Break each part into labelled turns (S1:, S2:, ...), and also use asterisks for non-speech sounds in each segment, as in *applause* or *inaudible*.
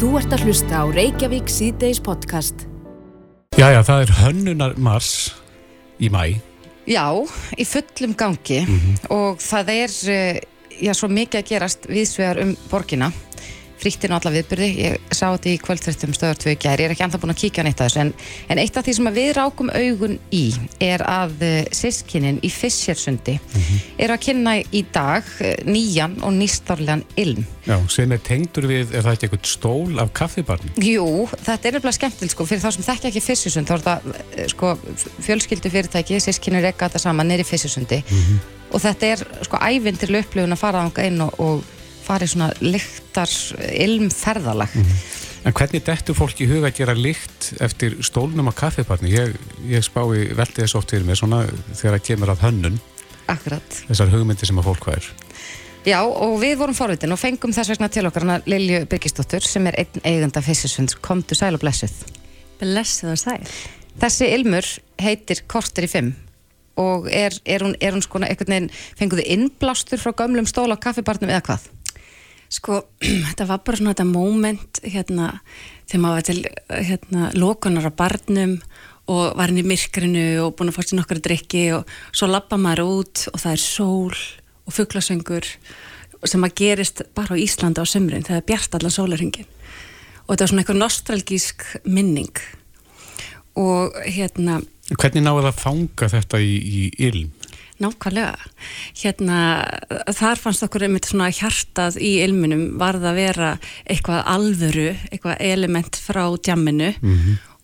S1: Þú ert að hlusta á Reykjavík síðdeis podcast.
S2: Jæja, það er hönnunar mars í mæ.
S3: Já, í fullum gangi og það er eh, já, svo mikið að gerast viðsvegar um borgina fríttinu alla viðbyrði, ég sá þetta í kvöldþrættum stöðar tvö gæri, ég er ekki andan búin að kíkja neitt að þessu en, en eitt af því sem við rákum augun í er að uh, sískinin í Fischersundi eru að kynna í dag uh, nýjan og nýstárlegan ilm.
S2: Já, sem er tengdur við, er það ekki eitthvað stól af kaffibarni?
S3: Jú, þetta er nefnilega skemmtileg sko, fyrir þá sem þekki ekki Fissersund þá er þetta eh, sko, fjölskyldu fyrirtæki sískinni rekka þetta saman neyri Fissersundi og þetta er sko ævindir upplifun að fara ánga inn og, og fara í svona lyktar ilmferðalag
S2: En hvernig dettur fólk í huga að gera lykt eftir stólnum af kaffibarni? Ég, ég spái veldi þess oft fyrir mig svona þegar það kemur að hönnun,
S3: Akkurat
S2: þessar hugmyndir sem að fólk hvað er.
S3: Já, og við vorum forvitin og fengum þess vegna til okkar hana Lilju Birgisdóttur sem er einn eiganda Fissersund komdu sæl og blessuð
S4: Blessið og sæl.
S3: Þessi ilmur heitir Korter í fimm og er, er, hún, er hún sko einhvern veginn fenguðu innblástur frá gömlum stól á kaffibarnum eða hvað?
S4: Sko, *clears throat* þetta var bara svona þetta moment hérna, þegar maður var til hérna, lokunar á barnum og var henni í myrkrinu og búin að fá sér nokkara drikki og svo lappa maður út og það er sól og fugglasöngur sem að gerist bara á Íslanda á sömrin þegar bjart allan sólarhingin og þetta var svona eitthvað nostralgísk minning og hérna
S2: Hvernig náðu það að fanga þetta í, í ilm?
S4: Nákvæmlega. Hérna, þar fannst okkur einmitt svona hjartað í ilminum varð að vera eitthvað alvöru, eitthvað element frá djamminu.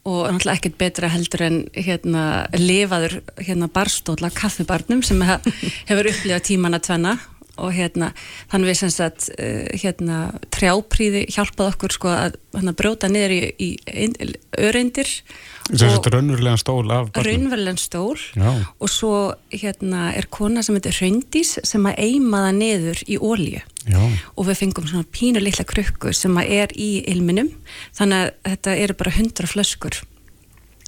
S4: Og náttúrulega ekkert betra heldur en hérna lifaður hérna barstóla kaffibarnum sem he- *laughs* hefur upplifað tíman að tvenna og hérna þannig við sem sagt uh, hérna trjápríði hjálpað okkur sko að hérna, brjóta niður í, í ein- öreindir
S2: Þess að raunverulega stól af
S4: raunverulegan stól
S2: Já.
S4: og svo hérna er kona sem heitir Hraundís sem að eima það niður í ólíu
S2: Já.
S4: og við fengum svona pínu litla krukku sem að er í ilminum þannig að þetta eru bara hundra flöskur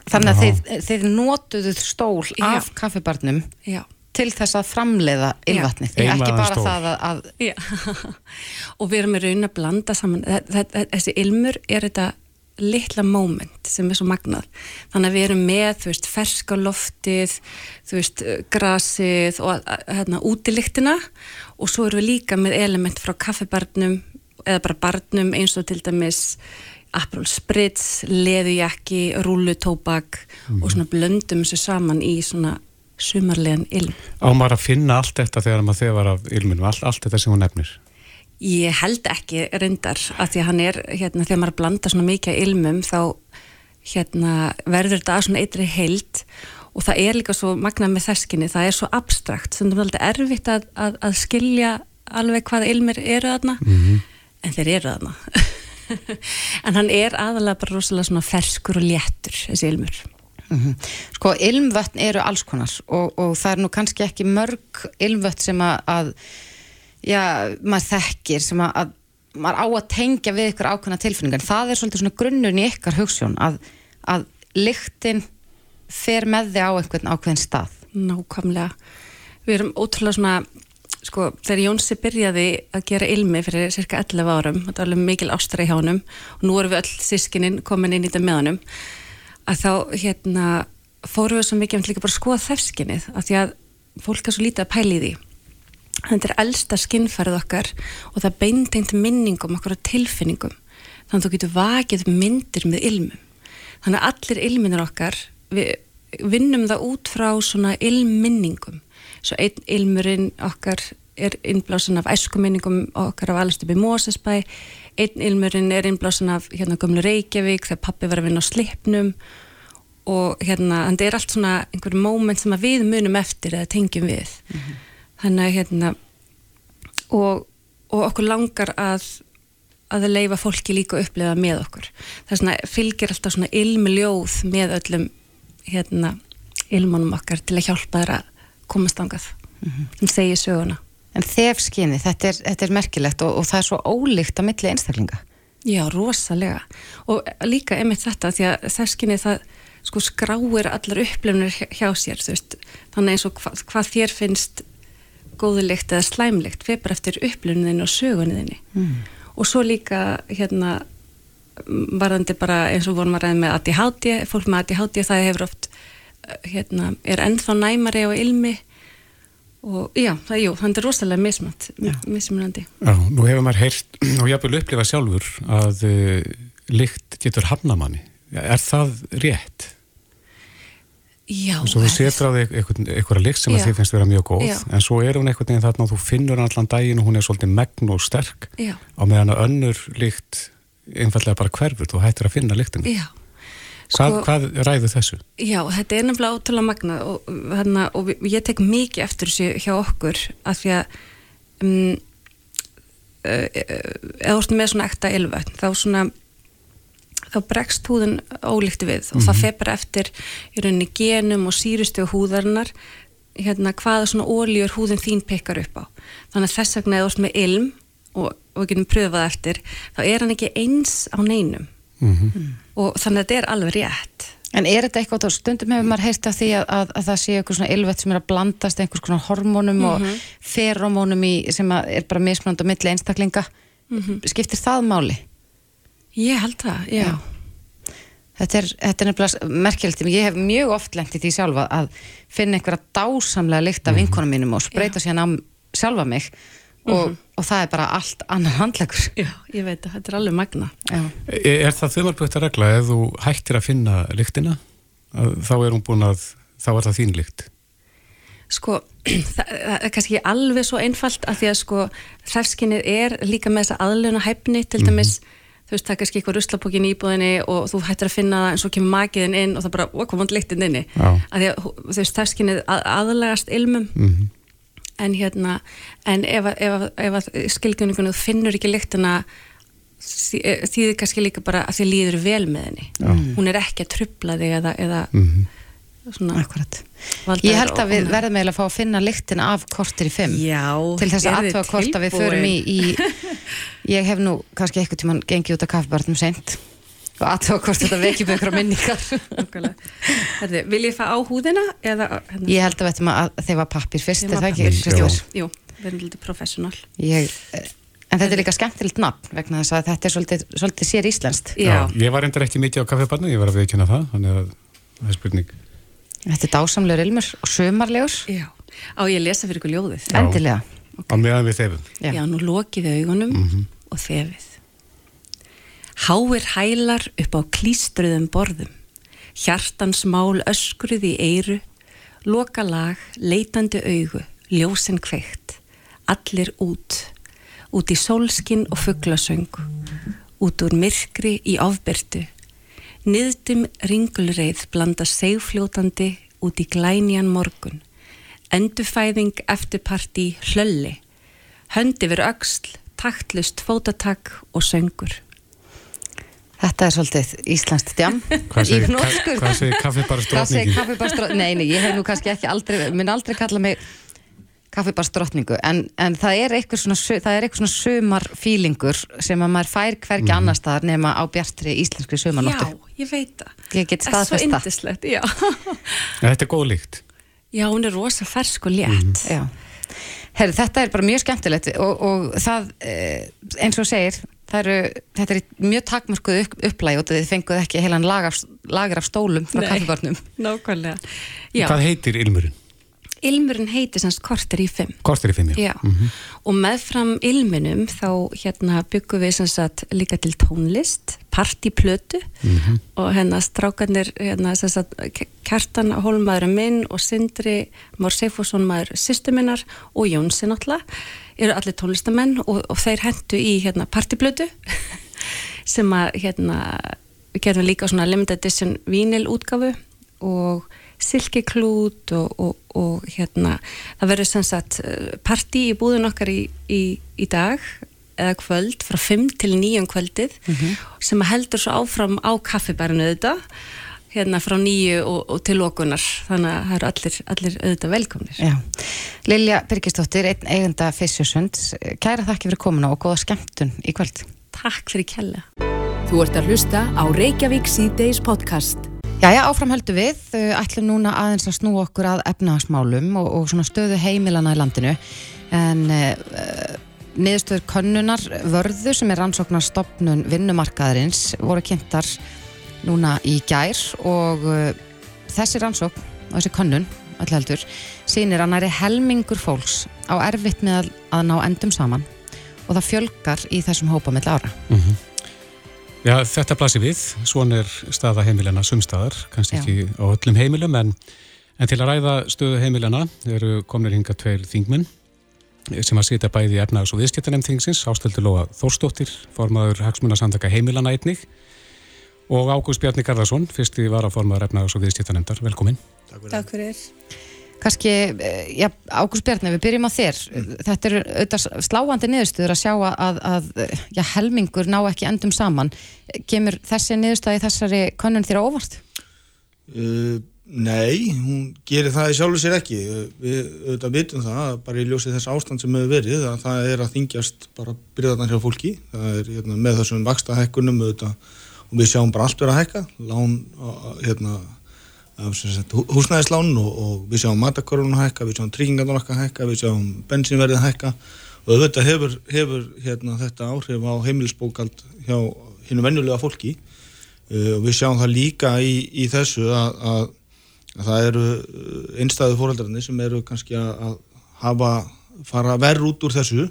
S3: Þannig að
S2: Já.
S3: þið, þið notuðuð stól
S4: Já.
S3: af kaffibarnum
S4: já,
S3: til þess að framleiða ylvatnið, ekki bara
S2: stól.
S3: það að, að *laughs*
S4: og við erum í raun að blanda saman. Þe- þe- þessi ilmur er þetta litla moment sem er svo magnað. Þannig að við erum með, þú veist, ferska loftið þú veist, grasið og að- hérna, útilíktina og svo erum við líka með element frá kaffibarnum eða bara barnum eins og til dæmis Aperol Spritz, leðujakki rúlutóbak og svona blöndum þessu saman í svona sumarlegan ilm.
S2: Á maður að finna allt þetta þegar maður þegar af ilminum, allt, allt þetta sem hún nefnir.
S4: Ég held ekki reyndar að því að hann er, hérna, þegar maður blanda svona mikið ilmum þá hérna, verður þetta að svona eitri heild. Og það er líka svo magnað með þeskinni, það er svo abstrakt. Sem það er alltaf erfitt að, að, að skilja alveg hvað ilmir eru þarna en þeir eru þarna. *laughs* En hann er aðalega bara rosalega svona ferskur og léttur þessi ilmur
S3: Mhm. Sko, ilmvötn eru alls konar og, og það er nú kannski ekki mörg ilmvötn sem að, að já, maður þekkir sem að, að maður á að tengja við ykkur ákveðna tilfinningar. Það er svolítið svona grunnurinn í ykkar hugssjón að, að lyktin fer með þig á einhvern ákveðin stað.
S4: Nákvæmlega. Við erum ótrúlega svona, sko, þegar Jónsi byrjaði að gera ilmi fyrir cirka 11 árum, þetta var alveg mikil ástra í hjánum og nú erum við öll sískininn komin inn í þetta með honum, að þá, hérna, fórum við svo mikið um bara að skoða þefskinnið, af því að fólk er svo lítið að pæli því. Þetta er elsta skinnfærið okkar og það beintengt minningum okkar og tilfinningum. Þannig að þú getur vakið myndir með ilmum. Þannig að allir ilminir okkar, við vinnum það út frá svona ilmminningum. Svo einn ilmurinn okkar er innblásin af æskuminningum okkar af allast upp í Mósesbæ, einn ilmurinn er innblásin af hérna gömlu Reykjavík þegar pappi var að vinna á slipnum og hérna, en þetta er allt svona einhverjum moment sem við munum eftir eða tengjum við. Þannig að hérna, og, og okkur langar að að leifa fólki líka upplefa með okkur. Það er svona, fylgir alltaf svona ilmljóð með öllum hérna, ilmunum okkar til að hjálpa að komast angað sem segir söguna
S3: En þefskinni, þetta er, þetta er merkilegt og, og það er svo ólíkt að milli einstaklinga.
S4: Já, rosalega og líka einmitt þetta því að þesskinni það sko skráir allar upplifunir hjá- sér þú veist, þannig eins og hva, hvað þér finnst góðulikt eða slæmlikt fyrir bara eftir upplifuninni og sögunniðinni mm. og svo líka hérna varðandi bara eins og vorum að ræða með ADHD, fólk með ADHD það hefur oft, uh, hérna, er ennþá næmari á ilmi og já, það, jú, það er rosalega mismant, mismunandi.
S2: Já, nú hefur maður heyrt og hafði upplifað sjálfur að uh, lykt getur hafnamanni. Er það rétt?
S4: Já.
S2: Svo þú setur á þig eitthvað lykt sem að þið finnst vera mjög góð, já. en svo er hún eitthvað þarna og þú finnur hann allan daginn og hún er svolítið megn og sterk
S4: já.
S2: á meðan að önnur lykt einfallega bara hverfur, þú hættir að finna lyktinu.
S4: Já.
S2: Sko, hvað ræður þessu?
S4: Já, þetta er nefnilega ótrúlega magna og, hana, og ég tek mikið eftir þessu hjá okkur af því að um, eða ert með svona ekta ylvöld þá svona þá bregst húðun ólíkti við og mm -hmm. það mhm. feir bara eftir í rauninni genum og sírustu húðarinnar hérna hvaða svona óljur húðun þín pekar upp á þannig að þess vegna eða ert með ilm og, og við getum pröfað eftir þá er hann ekki eins á neinum mm -hmm. og þannig að þetta er alveg rétt
S3: En er þetta eitthvað, stundum hefur maður heist af því að, að, að það sé eitthvað svona ylvett sem er að blandast einhvers konar hormónum mm -hmm. og mhm. feromónum í, sem er bara mismunand á milli einstaklinga mhm. skiptir það máli?
S4: Ég held það, já. já.
S3: Þetta er, þetta er nefnilega merkjöld, ég hef mjög oft lendið því sjálfa að finna einhverja dásamlega lykt af mm -hmm. vinkonum mínum og spreita sér á sjálfa mig og, mm -hmm. og það er bara allt annar handlegur.
S4: Já, ég veit að þetta er alveg magna.
S2: Er, er það þumalbútt að regla ef þú hættir að finna lyktina, þá er hún búin að, þá er það þín lykt?
S4: Sko, *clears throat* það, það er kannski alveg svo einfalt að því að sko, þefskinnið er líka með þessa aðluna hæfni til mhm. dæmis mm -hmm þú veist, það er kannski eitthvað ruslapokkin í íbúðinni og þú hættir að finna það en svo kemur makiðin inn og það bara, okkur vond líktinn inni að því að þú veist, það skinnið að, aðlegast ilmum mm -hmm. En hérna, en ef, ef, ef, ef skilgjörningunum finnur ekki líktina eh, þýðir kannski líka bara að þið líður vel með henni. Já. hún er ekki að trubla þig eða, eða mm -hmm.
S3: svona Akkurat Ég held að við verðum eiginlega að fá að finna lyktina af kortir í fimm
S4: Já,
S3: til þess að aðtöða hvort að við förum í, í Ég hef nú kannski eitthvað tíman gengið út af kaffibarnum sent og aðtöða hvort þetta vekjum ykkur á minningar.
S4: Herði, Vil ég fá á húðina? Eða,
S3: hérna? Ég held að veitum að þeir var pappir fyrst
S4: er það ekki? Jú, jú við erum litið professional.
S3: Ég, En þetta er líka skemmtilegt nafn vegna þess að þetta er svolítið, svolítið sér íslenskt.
S2: Já. Já, Ég var endur ekki mikið á kaffibarnu, ég var að viðkjöna það þannig að það er spurning.
S3: Þetta er dásamlegur ilmur og sömarlegur
S4: Já, á ég lesa fyrir ykkur ljóðið?
S3: Endilega.
S2: Á meðan við þefum.
S4: Já, Já nú lokið augunum mm -hmm og þefið. Háir hælar upp á klístruðum borðum, hjartans mál öskruð í eiru, loka lag, leitandi augu, ljósinn kveikt, allir út, út í sólskinn og fugglasöng, út úr myrkri í ofbertu, niðdum ringulreið blanda segfljótandi út í glænjan morgun, endufæðing eftirparti hlölli, höndi verið auksl, taktlust fótatak og söngur.
S3: Þetta er svolítið Íslands djam
S2: Hvað segir kaffibarstrotningi?
S3: Kaffibarstrotningi, nei, nei, ég hef nú kannski ekki aldrei, minn aldrei kalla mig kaffibarstrotningu, en, en það er eitthvað svona, það er eitthvað svona sömarfílingur sem að maður fær hvergi mm. annar staðar nema á bjartri íslenskri sömarnóttu.
S4: Já, ég veit það.
S3: Ég get staðfesta. Það er
S4: svo indislegt, já.
S2: Þetta er góð líkt.
S4: Já, hún er rosa fersk og létt. Mm.
S3: Já. Herri, þetta er bara mjög skemmtilegt og, og það, eh, eins og segir, eru, þetta er mjög takmörkuð upp, upplæg og þið fenguð ekki heilan lagar af stólum frá kaffibarnum.
S4: Nákvæmlega.
S2: Hvað heitir ilmurinn?
S4: Ilmurinn heitir semst korter í fimm.
S2: Korter í fimm, já.
S4: já. Mm -hmm. Og meðfram ilminum þá hérna byggum við semst að líka til tónlist, partyplötu mm -hmm. og hérna strákarnir, hérna semst að Kertan Hólmaður minn og Sindri Mór Seifússon maður sýstuminnar og Jónsi náttúrulega eru allir tónlistamenn og, og þeir hendu í hérna partyplötu *laughs* sem að hérna við gerum líka svona limited edition vínil útgafu og silkiklút og, og, og hérna það verður sem sagt eh, parti í búðun okkar í, í, í dag eða kvöld frá 5 til 9 kvöldið mm -hmm. sem heldur svo áfram á kaffibærinu auðvitað hérna frá nýju og, og til okunar þannig að það eru allir, allir auðvitað velkomnir.
S3: Já. Lilja Birgisdóttir einn eigenda Fissjusund kæra þakki fyrir komuna og góða skemmtun í kvöld.
S4: Takk fyrir kella
S1: Þú ert að hlusta á Reykjavík C-Days podcast
S3: Jæja, áframhöldu við, ætlum núna aðeins að snú okkur að efnagasmálum og, og svona stöðu heimilana í landinu. En uh, niðurstöður könnunar vörðu sem er rannsóknarstopnun vinnumarkaðarins voru kynntar núna í gær og uh, þessi rannsókn og þessi könnun öll heldur sýnir að næri helmingur fólks á erfitt með að, ná endum saman og það fjölgar í þessum hópa mill ára.
S2: Já, þetta blasir við, svona er staða heimilina sumstaðar, kannski
S3: Já.
S2: ekki á öllum heimilum, en, en til að ræða stöðu heimilina eru komnir hinga tveir þingmenn sem að sitja bæði í efnaðs- og viðskiptanemn þingsins, Ástöldur Lóa Þórsdóttir, formaður hagsmunasamtaka heimilana einnig og Ágúst Bjarni Garðarsson, fyrsti varaformaður efnaðs- og viðskiptanemndar, velkomin.
S5: Takk fyrir.
S3: Kannski, eh, já, Ágúst Bjarni, við byrjum á þér. Þetta eru auðvitað sláandi niðurstöður að sjá að, að já, helmingur ná ekki endum saman. Kemur þessi niðurstöð í þessari könnun þér óvart?
S6: Uh, nei, hún gerir það í sjálfu sér ekki. Uh, Við auðvitað vitum það, að bara í ljósið þess ástand sem hefur verið, að það er að þingjast bara byrðarnar hjá fólki. Það er hérna, með þessum vaksta hækkunum auðvitað og við sjáum bara allt vera að hækka, lán, hérna, húsnæðislán og, og við sjáum matakorunum hækka, við sjáum tryggingarnar okkar hækka, við sjáum bensínverðið hækka. Og auðvitað hefur, hefur hérna, þetta áhrif á heimilisbókald hjá hinu venjulega fólki. Uh, og við sjáum það líka í, í þessu að, að, að það eru einstæðu fóreldrarnir sem eru kannski að hafa fara verð út úr þessu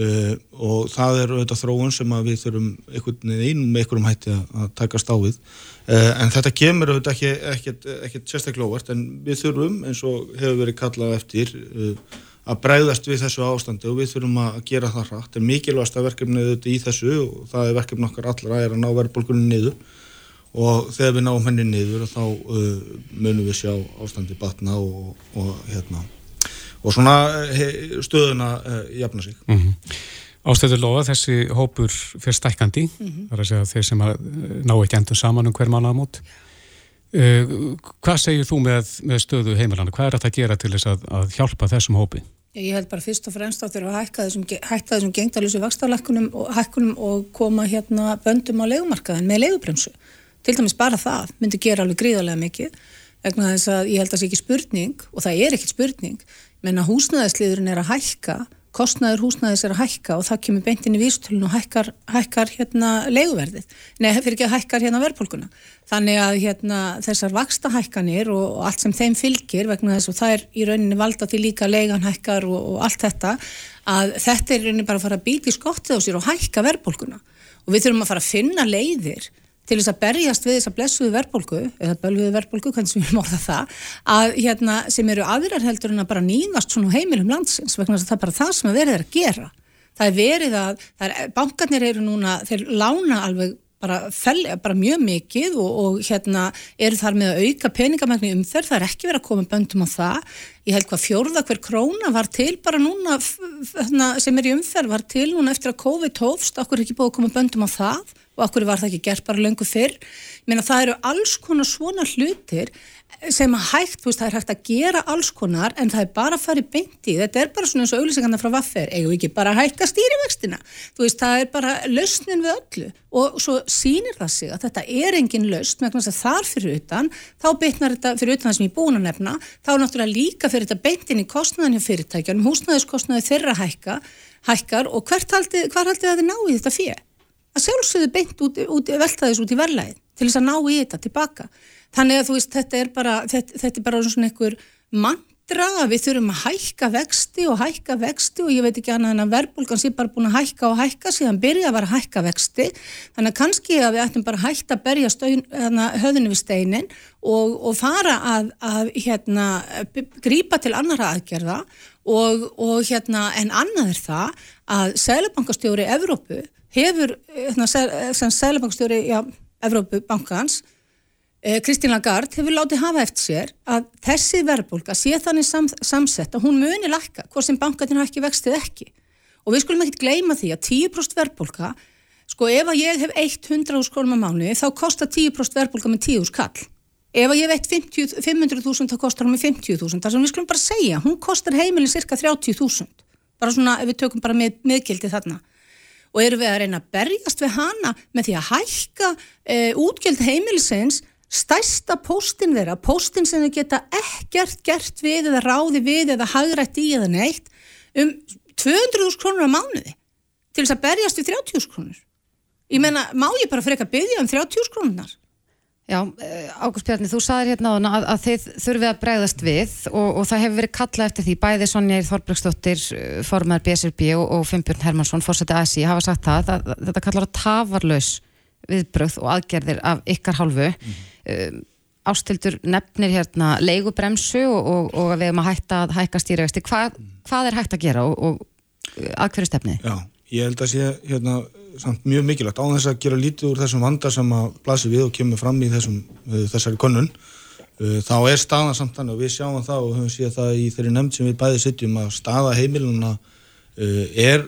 S6: uh, og það er auðvitað þróun sem við þurfum einhvern veginn með einhverjum hætti að, taka stáfið uh, en þetta kemur auðvitað ekki, ekkert, ekkert sérstaklega óvart en við þurfum eins og hefur verið kallað eftir uh, að bregðast við þessu ástandi og við þurfum að gera það hratt. En mikilvægsta verkefnið auðvitað í þessu og það er verkefni okkar allra er að ná verðbólgunni niður. Og þegar við náum henni niður þá munum við sjá ástandi batna og, og hérna og svona he, stöðuna uh, jafna sig
S2: Mm Ástöldur Lóa, þessi hópur fyrir stækkandi, þar að segja þeir sem að eh, ná ekki endum saman um hver mánaðamót. Uh, hvað segir þú með, með stöðu heimilana? Hvað er þetta að gera til þess að, að hjálpa þessum hópi?
S5: Ég held bara fyrst og fremst að þurfa að hækka þessum, hækka þessum gengdalusu vakstarlækkunum og og koma hérna böndum á legumarkaðin með legubremsu. Til dæmis bara það myndi gera alveg gríðarlega mikið vegna þess að ég held að það sé ekki spurning og það er ekkit spurning menn að húsnæðisliðurinn er að hækka kostnæður húsnæðis er að hækka og það kemur beintin í vísutölun og hækkar, hækkar hérna leiguverðið, nei fyrir ekki að hækkar hérna verðpólkuna. Þannig að hérna þessar vaksta hækkanir og, og allt sem þeim fylgir vegna þess og það er í rauninni valda til líka leigan hækkar og, og allt þetta að þetta er í rauninni bara að fara að býta í skottið á sér og hækka verðpólkuna og við þurfum að fara að finna leiðir til þess að berjast við þessa blessuðu verðbólgu eða bölguðu verðbólgu, hvernig sem við erum orðað það að hérna sem eru aðrar heldur en að bara nýðast svona heimilum landsins vegna þess að það er bara það sem að verið er að gera. Það er verið að, er, bankarnir eru núna, þeir lána alveg bara, fel, bara mjög mikið og, og hérna eru þar með að auka peningamækni umferð, það er ekki verið að koma böndum á það, ég held hvað fjórða hver króna var til bara núna hérna, sem er í umferð var til núna eftir að COVID hófst, okkur er ekki búið að koma böndum á það og okkur var það ekki gert bara löngu fyrr? Ég meina það eru alls konar svona hlutir sem að hægt, veist, það er hægt að gera alls konar en það er bara að fara í beinti þetta er bara svona eins og auðlýsingarna frá Vaffer. Eigum við ekki bara að hækka stýrivextina? Veist, það er bara lausnin við öllu. Og svo sýnir það sig að þetta er engin lausn, vegna þess að þar fyrir utan þá beitnar þetta fyrir utan það sem ég búin að nefna. Þá er náttúrulega líka fyrir þetta beintin í kostnaðin hjá fyrirtækjanum, húsnæðiskostnaði þeirra hækka, hækkar. Og hvert haldið, hvar haldið að þið náið þetta fyrir? Að sjálfsögðu beint út, út, velta þess út í verðlæðin til þess að ná í þetta tilbaka. Þannig að þú veist, þetta er bara, þetta, þetta er bara svona einhver mantra að við þurfum að hækka vexti og hækka vexti og ég veit ekki annað en að verðbólgan sé bara búin að hækka og hækka síðan byrja að vera að hækka vexti. Þannig að kannski að við ættum bara að hætta að berja stöðun, hérna, höfðinu við steinin og, og fara að, að hérna, grípa til annara aðgerða og, og hérna, en annað er það að Sælabankastjóri Evrópu hefur hérna, sem sælabankstjóri Evrópubankans Kristín Lagarde hefur látið hafa eftir sér að þessi verðbólka sé þannig sam, samsett að hún muni lakka hvort sem bankarnir hafa ekki vextið ekki. Og við skulum ekkert gleyma því að 10% verðbólka sko ef að ég hef 100 skrónum á mánu þá kostar 10% verðbólka með 10 skall ef að ég veit 500.000 þá kostar hún með 50.000 þar sem við skulum bara segja, hún kostar heimilin cirka 30.000 bara svona ef við tökum bara með, meðgildi þarna og eru við að reyna að berjast við hana með því að hækka e, útgjöld heimilisins stærsta póstin þeirra, póstin sem þau geta ekkert gert við eða ráði við eða hagrætt í eða neitt um 200.000 krónur á mánuði til þess að berjast við 30.000 krónur. Ég menna, má ég bara freka byggja um 30.000 krónunar
S3: Já, eh, Ágúst Bjarni, þú saðir hérna að, að þið þurfið að bregðast við og, og það hefur verið kallað eftir því bæði Sonja Þorbergsdóttir, formar BSRB og, og Fimbjörn Hermansson, fórseti ASI hafa sagt það, að, að þetta kallar að tafarlaus viðbröð og aðgerðir af ykkar hálfu mm -hmm. um, Ástildur nefnir hérna leigubremsu og, og við hefum að hætta að hækka stýrivexti, Hva, hvað er hægt að gera og að hverju stefnið?
S6: Já, ég held að sé hérna samt mjög mikilvægt á þess að gera lítið úr þessum vanda sem að blasi við og kemur fram í þessum, uh, þessari konun uh, þá er staðan samt þannig og við sjáum það og höfum séð það í þeirri nefnd sem við bæði sitjum að staða heimiluna uh, er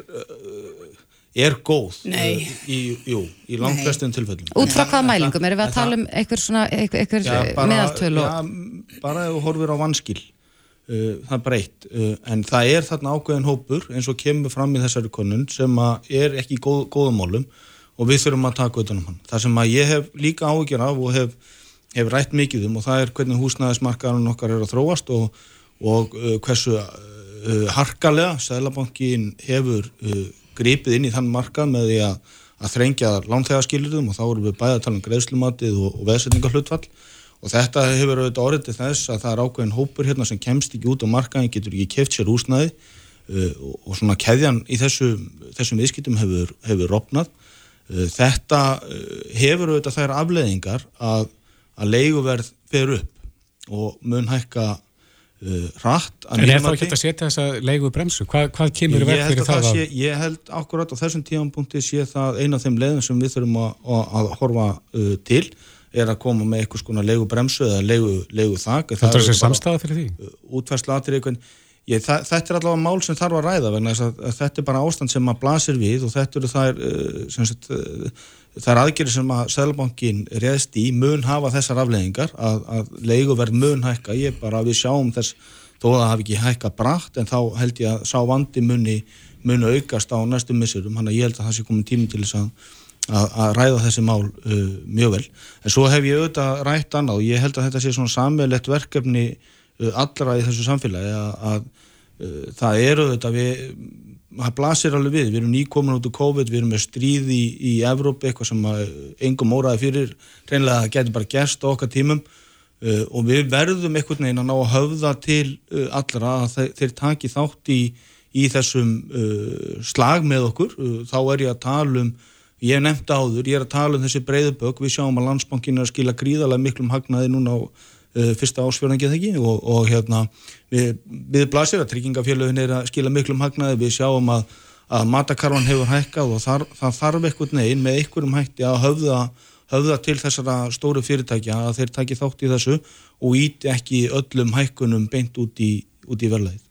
S6: er góð í, jú, í langt flestum tilfellum
S3: Út frá hvaða mælingum? Erum við að tala um einhver, einhver meðaltölu?
S6: Já, bara ef þú horfir á vanskil Uh, það er breytt, uh, en það er þarna ákveðin hópur eins og kemur fram í þessari konun sem er ekki í góð, góðum málum og við þurfum að taka auðvitað um hann. Það sem að ég hef líka ágjör af og hef, hef rætt mikið um og það er hvernig húsnæðismarkaðan okkar er að þróast og, og uh, hversu harkalega Sælabankin hefur gripið inn í þann markað með því að, að þrengja lánþegarskilirðum og þá erum við bæða að tala um greiðslumatið og, og veðsetningarhlutfall og þetta hefur auðvitað orðið til þess að það er ákveðin hópur hérna sem kemst ekki út á markaðin, getur ekki keft sér húsnæði uh, og svona keðjan í þessu, þessum viðskiptum hefur, hefur rofnað. Uh, þetta uh, hefur auðvitað þær afleðingar að, að leiguverð fer upp og mun hækka rætt.
S2: En er þá ekki að setja þessa leigu bremsu? Hvað, hvað kemur verð fyrir það?
S6: Sé, ég held akkurat á þessum tímanpunkti sé það eina af þeim leiðum sem við þurfum að, að horfa til er að koma með eitthvað svona leigu bremsu eða leigu, leigu þak
S2: Þetta er þessi samstæða fyrir því?
S6: Útværslu aðtir eitthvað Þetta er allavega mál sem þarf að ræða vegna að, að þetta er bara ástand sem maður blasir við og þetta eru þær uh, uh, þær aðgerið sem að Sælabankin reðst í mun hafa þessar afleðingar að, að leigu verð mun hækka. Ég bara við sjáum þess þó að það hafi ekki hækka brætt en þá held ég að sá vandi muni muni aukast á næstum missurum, hann að ég held að það sé komin tími til þess að að ræða þessi mál uh, mjög vel. En svo hef ég auðvitað rætt annað og ég held að þetta sé svona samveilett verkefni uh, allra í þessu samfélagi að, að uh, það eru auðvitað við, það blasir alveg við, við erum nýkomin út úr COVID, við erum með stríð í, í Evrópi, eitthvað sem engum óraði fyrir, reynilega það getur bara gerst á okkar tímum uh, og við verðum einhvern veginn að ná að höfða til uh, allra að þeir, þeir taki þátt í, í þessum uh, slag með okkur, þá er ég að tala um Ég hef nefnt áður, ég er að tala um þessi breyðubögg, við sjáum að landsbankin er að skila gríðarlega miklum hagnaði núna á uh, fyrsta ásfjörðangið ekki og, og hérna við, við blasir að tryggingafélagin er að skila miklum hagnaði, við sjáum að, að matakarvan hefur hækkað og þar, það þarf eitthvað neginn með einhverjum hætti að höfða, höfða til þessara stóru fyrirtækja að þeir taki þátt í þessu og íti ekki öllum hækkunum beint út í, í verðlæðið.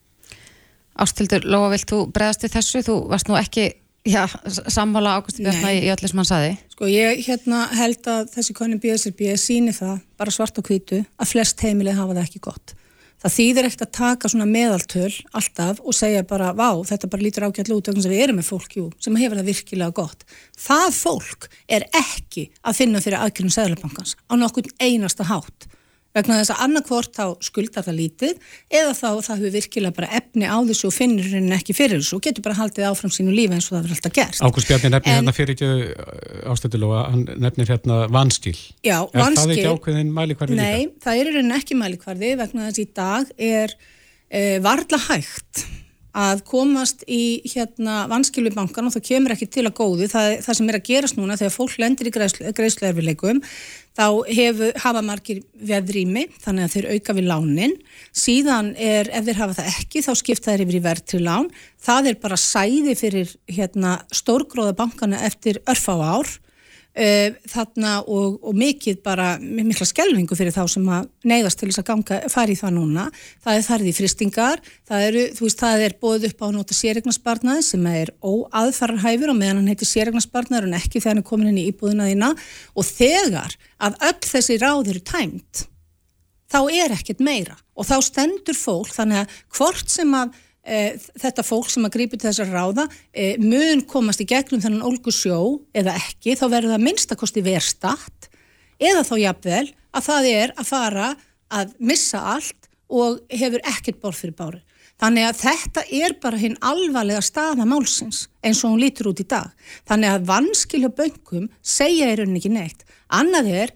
S3: Ástildur, Lóa, vilt þú bregðast við þessu? Þú varst nú ekki Já, sammála Águsti Björna í öllu sem hann saði
S5: Sko ég hérna held að þessi konum BSRB síni það, bara svart og hvitu að flest heimilið hafa það ekki gott. Það þýðir ekkert að taka svona meðaltöl alltaf og segja bara vá, þetta bara lítur ágætt lút vegna sem við erum með fólk jú, sem hefur það virkilega gott. Það fólk er ekki að finna fyrir aðgjörnum Sæðlabankans á nokkur einasta hátt vegna þess að annarkvort þá skuldar það lítið eða þá það hefur virkilega bara efni á þessu og finnir henni ekki fyrir þessu og getur bara haldið áfram sínu lífi eins og það verður alltaf gerst.
S2: Ágúst Bjarni nefnir en, hérna fyrir ekki uh, ástöldulóa, hann nefnir hérna vanskil.
S5: Já,
S2: er
S5: vanskil. Er
S2: það ekki ákveðin mælikvarði
S5: líka? Nei, það er henni ekki mælikvarði vegna þess að í dag er e, varla hægt að komast í hérna vanskilu bankan og það kemur ekki til að góðu. Það, það sem er að gerast núna þegar fólk lendir í greiðsleirfileikum þá hefur, hafa margir veðrými þannig að þeir auka við lánin. Síðan er, ef þeir hafa það ekki þá skipta þeir yfir í verð til lán. Það er bara sæði fyrir hérna, stórgróða bankana eftir örfá ár þarna og, og mikið bara mikla skelvingu fyrir þá sem að neyðast til þess að ganga, fara í það núna. Það er þarði fristingar það, eru, veist, það er bóð upp á nota sérregnarsparnaði sem er óaðfarrarhæfur og meðan hann heitir sérregnarsparnaður en ekki þegar hann er komin inn í íbúðina þína. Og þegar að öll þessi ráð eru tæmt þá er ekkert meira. Og þá stendur fólk þannig að hvort sem að þetta fólk sem að grípi til þessar ráða e, mun komast í gegnum þennan olgu sjó eða ekki, þá verður það minnstakosti verstatt eða þá jafnvel að það er að fara að missa allt og hefur ekkert borð fyrir báru. Þannig að þetta er bara hinn alvarlega staða málsins eins og hún lítur út í dag. Þannig að vanskilja böngum segja í rauninni ekki neitt. Annað er,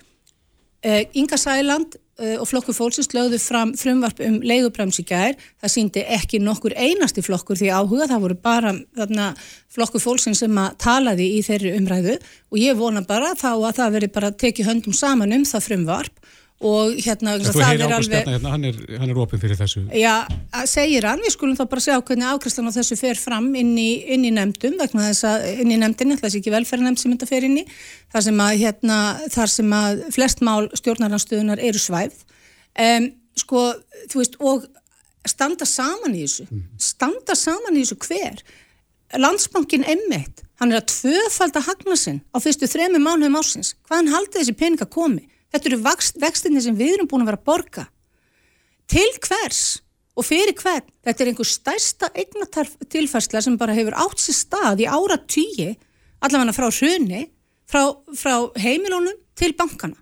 S5: uh, Inga Sæland og flokkur fólksins lögðu fram frumvarp um leigubrams í gær. Það síndi ekki nokkur einasti flokkur því áhuga. Það voru bara þarna, flokkur fólksins sem að talaði í þeirri umræðu og ég vona bara þá að það veri bara tekið höndum saman um það frumvarp og hérna
S2: Þú heyri Ágúst Bjarnar hérna, hann er, hann er opið fyrir þessu.
S5: Já, segir hann, við skulum þá bara sjá hvernig ákvæmstan á þessu fer fram inn í, inn í nefndum, vegna þess að inn í nefndinni, það sé ekki velferðarnemnd sem þetta fer inn í þar sem að, hérna, þar sem að flest mál stjórnarnarstöðunar eru svæfð. Um, sko, þú veist, og standa saman í þessu. Mm. standa saman í þessu hver? Landsbankin M1 hann er að tvöfald að hagna sinn á fyrstu þremi mánuðum ásins, hvaðan haldi þessi peninga komi Þetta eru vextinni sem við erum búin að vera að borga. Til hvers og fyrir hvern? Þetta er einhver stærsta eignatilfærsla sem bara hefur átt sér stað í ára tíi, allavega frá hrunni, frá, frá heimilónum til bankana.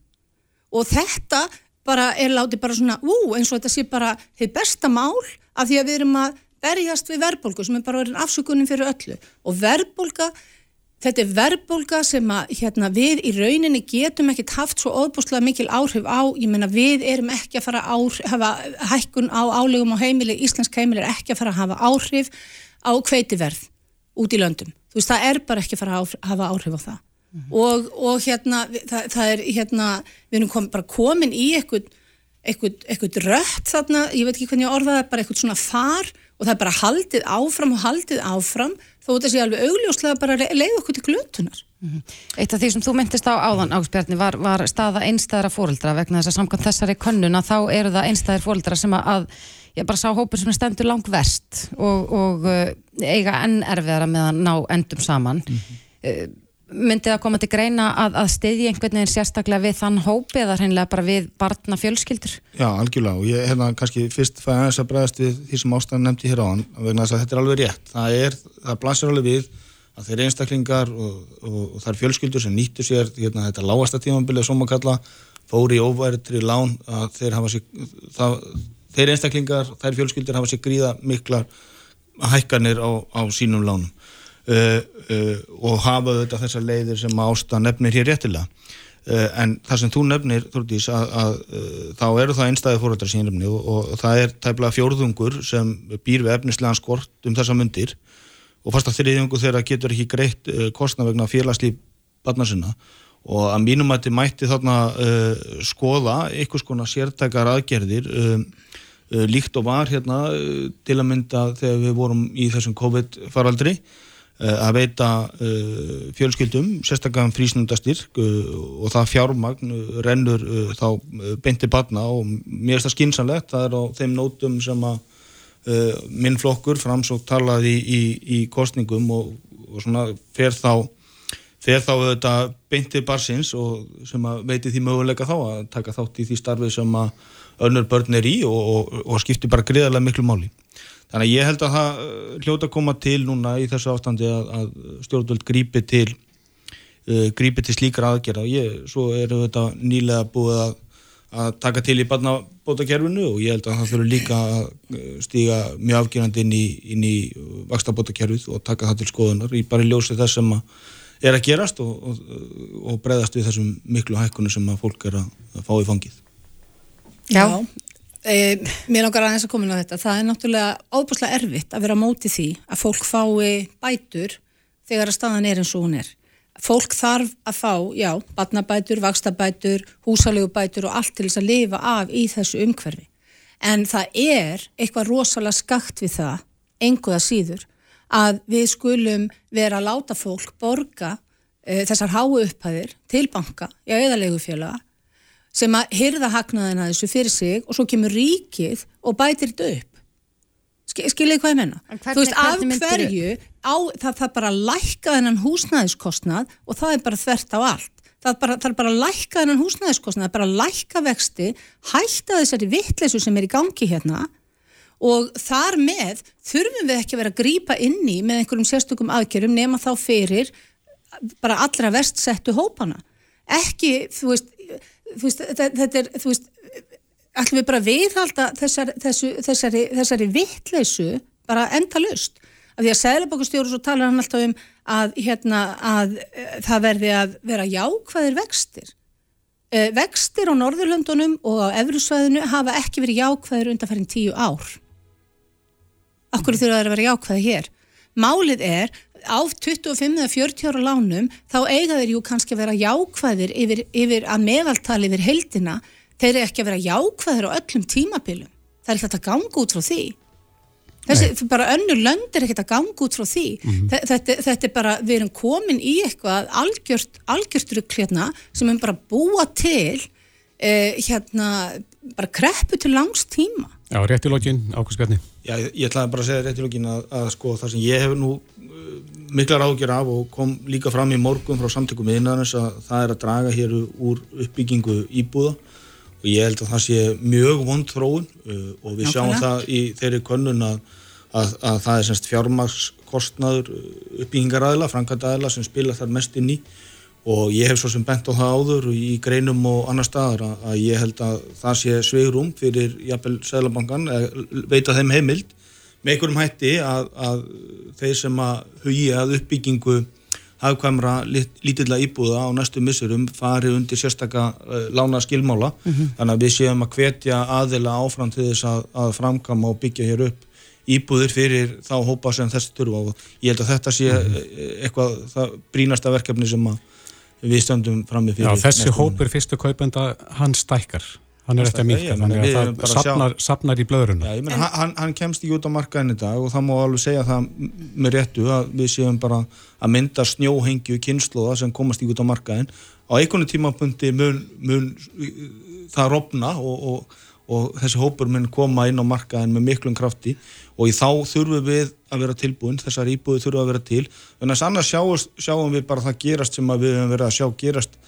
S5: Og þetta bara er látið bara svona, ú, eins og þetta sé bara þið besta mál af því að við erum að berjast við verðbólgu sem er bara verið afsökunin fyrir öllu. Og verðbólga Þetta er verðbólga sem að hérna, við í rauninni getum ekkert haft svo óbúslega mikil áhrif á, ég menna við erum ekki að fara að hafa hækkun á álegum á heimili, íslensk heimili er ekki að fara að hafa áhrif á kveitiverð út í löndum. Þú veist það er bara ekki að fara að hafa áhrif á það. Mm -hmm. og, og hérna það, það er hérna, við erum kom, bara komin í eitthvað, eitthvað, eitthvað rött þarna, ég veit ekki hvernig ég orðaði, bara eitthvað svona far og það er bara haldið áfram og haldið áfram þó þetta sé alveg augljóslega bara leið okkur til glötunar. -hmm.
S3: Eitt af því sem þú myndist á áðan áspjarni var, var staða einstæðra fóreldra vegna þess að samkvæmt þessari könnuna þá eru það einstæðir fóreldra sem að ég bara sá hópur sem stendur langt vest og, og uh, eiga enn erfiðara með að ná endum saman. Mm -hmm. Myndi það koma til greina að, að stiðja einhvern veginn sérstaklega við þann hópi eða hreinlega bara við barna fjölskyldur?
S6: Já, algjörlega og ég hefna kannski fyrst fæði aðeins að bregðast við því sem ástæðan nefndi hér á hann vegna þess að þetta er alveg rétt. Það er, það blasir alveg við að þeir einstaklingar og, og, og þar fjölskyldur sem nýttu sér hérna, þetta lágasta tímabilið sem maður kalla fóri í óværitri lán að þeir sér, það, þeir einstaklingar, þær fjölskyldur hafa sér gríða miklar hækkanir á, á sínum lánum og hafa þetta þessar leiðir sem ásta nefnir hér réttilega. Uh, en það sem þú nefnir Þúrdís að, að þá eru það einstæði fóröldar sín nefni og, og það er tæplega fjórðungur sem býr við efnislegan skort um þessa myndir og fast að þriðjungu þeirra getur ekki greitt kostna vegna félagslíf barna sinna. Og að mínum að þetta mætti þarna uh, skoða einhvers konar sértækar aðgerðir uh, uh, líkt og var hérna til að mynda þegar við vorum í þessum COVID faraldri Eh, að veita uh, fjölskyldum sérstaklega frísnundastyrk uh, og það fjármagn rennur þá beinti barna og mér finnst það skinsanlegt það er á þeim nótum sem að minn flokkur framsók talaði í, í, í kostningum og, og svona fer þá fer þá þetta beinti barsins og sem að veiti því möguleika þá að taka þátt í því starfið sem að önnur börn er í og, og, og skipti bara greiðarlega miklu máli Þannig að ég held að það uh, hljóta að koma til núna í þessu ástandi að, að stjórnvöld grípi til, uh, grípi til slíkar aðgerða. Og ég, svo eru þetta nýlega búið að, að taka til í barnabótakerfinu og ég held að það þurfu líka að uh, stíga mjög afgjörandi inn í, inn í vakstabótakerfið og taka það til skoðunar í bara ljósi þess sem að er að gerast og, og, og breyðast við þessum miklu hækkunum sem að fólk er að, að fá í fangið.
S5: Já, E, mér langar aðeins að koma inn á þetta. Það er náttúrulega óbúslega erfitt að vera á móti því að fólk fái bætur þegar að staðan er eins og hún er. Fólk þarf að fá, já, batnabætur, vakstabætur, húsalegubætur og allt til þess að lifa af í þessu umhverfi. En það er eitthvað rosalega skakt við það, enguða síður, að við skulum vera að láta fólk borga e, þessar háu upphæðir til banka, já, eða legufélaga sem að hyrða hagnaðina þessu fyrir sig og svo kemur ríkið og bætir þetta upp. Skiljið hvað ég menna þú veist af hverju á, það, það bara lækka þennan húsnæðiskostnað og það er bara þvert á allt. Það, bara, það er bara lækka þennan húsnæðiskostnað það er bara lækka vexti hætta þessari vittleysu sem er í gangi hérna og þar með þurfum við ekki að vera að grýpa inni með einhverjum sérstökum aðgerðum nema þá fyrir bara allra vestsettu hópana. Ekki, þú veist, þú veist, þetta er, þú veist, ætlum við bara að viðhalda þessari, þessari, þessari vittleysu bara endalust af því að Sæðlebókustjóru svo talar hann alltaf um að, hérna, að e, það verði að vera jákvæðir vextir. E, vextir á Norðurlöndunum og á Evrusvæðinu hafa ekki verið jákvæðir undanferðin tíu ár. Akkur þurfa það að vera jákvæði hér? Málið er á 25 eða 40 ára lánum þá eiga þeir jú kannski að vera jákvæðir yfir, yfir að meðaltali yfir heldina þeir eru ekki að vera jákvæðir á öllum tímabilum það er ekkert að ganga út frá því þessi,
S2: Nei.
S5: bara önnur lönd er ekkert að ganga út frá því
S2: Mhm.
S5: Þe- þetta, þetta er bara, við erum komin í eitthvað algjört, algjört rugg hérna sem er bara búa til eh, hérna bara kreppu til langs tíma
S2: Já, rétt í lokin, Ákvæmst Bjarni.
S6: Já, ég, ég ætlaði bara að segja rétt í lókin að, að sko það sem ég hef nú uh, miklar ágjör af og kom líka fram í morgun frá samtökum innanins að það er að draga hér úr uppbyggingu íbúða. Og ég held að það sé mjög vond þróun uh, og við sjáum
S5: Nákvæmlega.
S6: það í þeirri könnun að, að, að það er semst fjármakskostnaður uppbyggingaræðla, frankandæðla sem spila þar mest inn í. Og ég hef svo sem bent á það áður í greinum og annar staðar að, að ég held að það sé sveigrum fyrir jafnvel Sæðlabankan, veita þeim heimild með einhverjum hætti að, að þeir sem að hugi að uppbyggingu hafkvæmra lítilla íbúða á næstu missurum fari undir sérstaka uh, lána skilmála þannig að við séum að hvetja aðila áfram til þess að, að framkama og byggja hér upp íbúðir fyrir þá hópa sem þessi þurfa. Og ég held að þetta sé mm eitthvað það brínasta verkefni sem að við stöndum frammi
S2: Já,
S6: fyrir
S2: þessi
S6: næstu
S2: hópur fyrstu kaupenda, hann stækkar. Hann er eftir að
S6: ég
S2: þannig að það sapnar, sapnar í blöðruna.
S6: Já, ég meina, hann, hann kemst ekki út á markaðin í dag og það má alveg segja það með réttu að við séum bara að mynda snjóhengju kynnslóða sem komast ekki út á markaðin á einhvern tímapunkti mun, mun uh, það rofna og, og, og þessi hópur mun koma inn á markaðin með miklum krafti og í þá þurfum við að vera tilbúin þessar íbúði þurfum að vera til en þess annars sjáum, sjáum við bara það gerast sem að við höfum verið að sjá gerast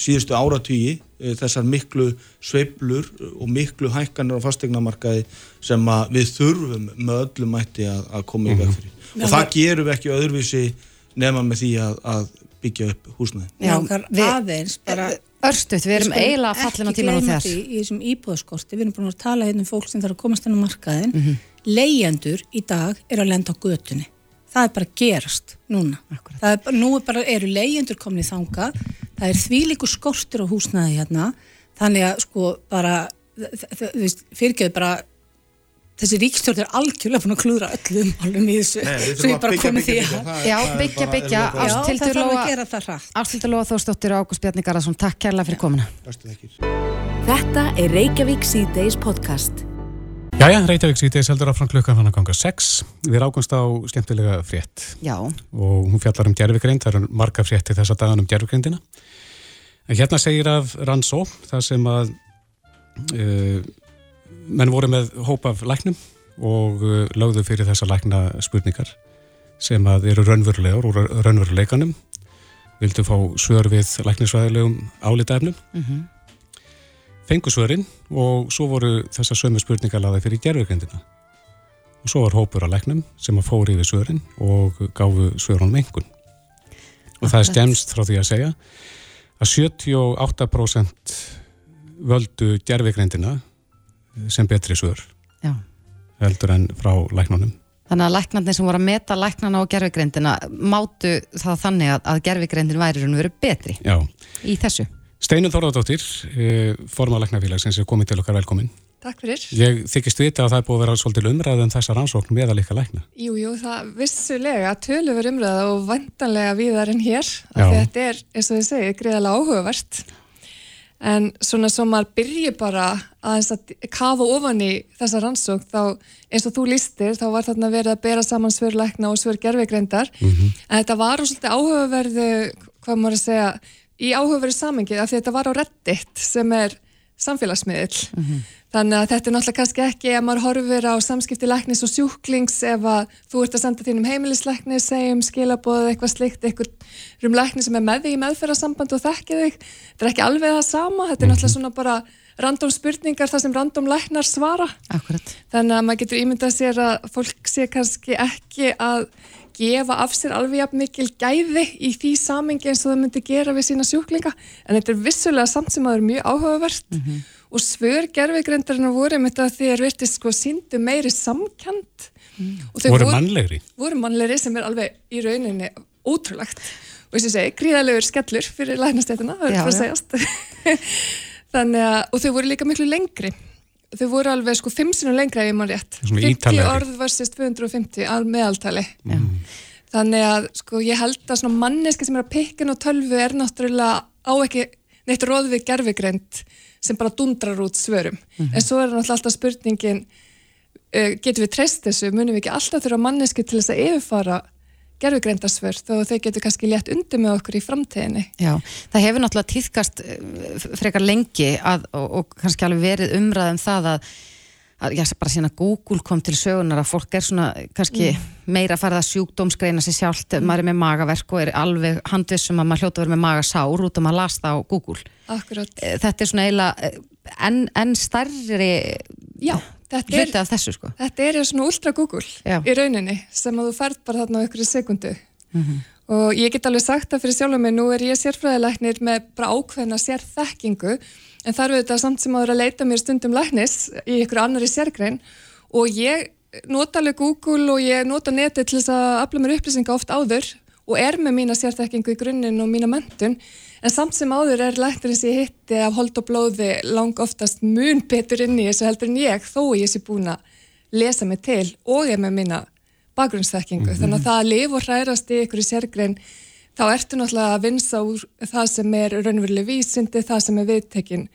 S6: síðustu áratugi uh, þessar miklu sveiflur og miklu hækkanir á fastegnamarkaði sem að við þurfum með öllum mætti að, að koma í veg fyrir. Og það gerum við ekki öðruvísi nema með því að, að byggja upp húsnæði.
S3: Já, við-
S5: aðeins bara
S3: Örstuðt, við erum eiginlega fallin á
S5: ekki
S3: tímanum
S5: gleyma
S3: þegar.
S5: því í þessum íbúðaskorti, við erum búin að tala hérna um fólk sem þarf að komast inn á markaðin
S3: Mhm.
S5: leyendur í dag er að lenda á götunni. Það er bara að gerast núna.
S3: Akkúrat.
S5: það er bara, nú er bara, eru leyendur komin í þanga það er þvílíku skortur á húsnæði hérna, þannig að sko bara, fyrirgeðu bara þessi ríkstjórn er algjörlega búin að klúðra öllum málum í þessu
S6: Nei, við
S5: svo ég bara komið því
S3: Já, byggja, byggja,
S6: bara-
S5: Já, það
S3: Ásthildur
S5: þarf að
S3: Lóa-
S5: gera það hratt
S3: Ástildur Lóa Þórsdóttir og Ágúst Bjarni Garðarsson, takk kærlega fyrir komuna.
S6: Bestu þakkir.
S1: Þetta er Reykjavík C-Days podcast.
S2: Jæja, Reykjavík síðdeis heldur áfram klukkan hann að ganga 6. Við rákumst á skemmtilega frétt
S3: Já,
S2: og hún fjallar um gerfigreind, það eru margar frétti þessa dagan um gerfigreindina. En hérna segir af Rannsó, það sem að uh, menn voru með hóp af læknum og uh, lögðu fyrir þessa lækna spurningar sem að eru raunverulegar úr raunveruleikanum vildu fá svör við læknisvæðilegum álitaefnum
S3: mhm.
S2: Fengu svörin og svo voru þessar sömu spurningar laðið fyrir gerfugreindina. Og svo var hópur að læknum sem að fóri yfir svörin og gáfu svörunum engun. Og það er skemst frá því að segja að 78% völdu gerfugreindina sem betri svör
S3: já.
S2: heldur en frá læknunum.
S3: Þannig að læknarnir sem voru að meta læknana og gerfigreindina mátu það þannig að, að gerfigreindin væri raun og veru betri
S2: Já.
S3: í þessu.
S2: Steinun Þorðardóttir, formar læknafélagsins er komin til okkar velkomin.
S7: Takk fyrir.
S2: Ég þykist vita að það er búið að vera svolítil umræð um þessa rannsókn meðal ykkar lækna.
S7: Jú, jú, það vissulega tölur verið umræða og vantanlega víðar en hér. Þetta er, eins og þið segið, greiðalega áhugavert. En svona svo maður byrji bara að að kafa ofan í þessa rannsók þá eins og þú lístir þá var þarna verið að bera saman svörleikna og svör gerfegreindar.
S2: Mhm.
S7: En þetta var svolítið áhugaverðu, hvað maður að segja, í áhugaverðu samengið af því að þetta var á Reddit sem er samfélagsmiðil. Þannig að þetta er náttúrulega kannski ekki ef maður horfir á samskipti læknis og sjúklings ef að þú ert að senda þínum heimilislækni segjum skilabóð eitthvað slikt eitthvað um lækni sem er með þig í meðferðarsamband og þekkið þig. Þetta er ekki alveg það sama, þetta er náttúrulega svona bara random spurningar þar sem random læknar svara.
S3: Akkurat.
S7: Þannig að maður getur ímyndað sér að fólk sé kannski ekki að gefa af sér alveg jafn mikil gæði í því samingi eins og það myndi gera við sína sjúklinga en þetta er vissulega samt sem að það er mjög áhugavert. Mm -hmm. og svör gerfigrendarinn voru með þetta því að verðist sko síndu meiri samkant
S2: mm. voru mannlegri?
S7: voru mannlegri sem er alveg í rauninni ótrúlegt. Og þess að segja, gríðalegur skellur fyrir læknastétuna, það er fyrir að segjast. *laughs* Þannig að, og þau voru líka miklu lengri þau voru alveg sko 5 sinum lengra ef ég maður rétt. 50 orð versus 250 al meðaltali. Mm. þannig að sko ég held að svona manneski sem er að pikkin og tölvu er náttúrulega á ekki neitt róð við gerfigreind sem bara dundrar út svörum. Mm -hmm. en svo er náttúrulega alltaf spurningin uh, getur við treyst þessu, munum við ekki alltaf þurfa manneski til þess að yfirfara gerfugreindarsvörð og þau getur kannski létt undir með okkur í framtíðinni.
S3: Já, það hefur náttúrulega týðkast eh, frekar lengi að, og, og kannski alveg verið umræðum það að, að já, bara sína Google kom til sögunar að fólk er svona kannski mm. meira að fara að sjúkdómsgreina sér sjálft, mm. maður er með magaverk og er alveg handvissum að maður hljóta að vera með magasár út og maður lasta á Google.
S7: Akkurát.
S3: Eh, þetta er svona eiginlega eh, enn en starri...
S7: Já
S3: hluti af þessu sko
S7: Þetta er svona ultra Google Já. í rauninni sem að þú færð bara þarna á ykkur sekundu mm -hmm. og ég get alveg sagt það fyrir sjálf mig, nú er ég sérfræðilegnir með bara ákveðna sérþekkingu en þar við þetta samt sem að vera að leita mér stundum læknis í ykkur annari sérgrein og ég nota alveg Google og ég nota neti til þess að afla mér upplýsinga oft áður og er með mína sérþekkingu í grunninn og mína mentun en samt sem áður er lækturinn sem ég hitti af hold og blóði lang oftast mun betur inn í þessu heldur en ég þó ég sé búin að lesa mig til og ég með mína bakgrunnsþekkingu. Mm -hmm. þannig að það að lifa og hrærast í ykkur í sérgrein þá ertu náttúrulega að vinsa úr það sem er raunveruleg vísindi, það sem er viðtekinn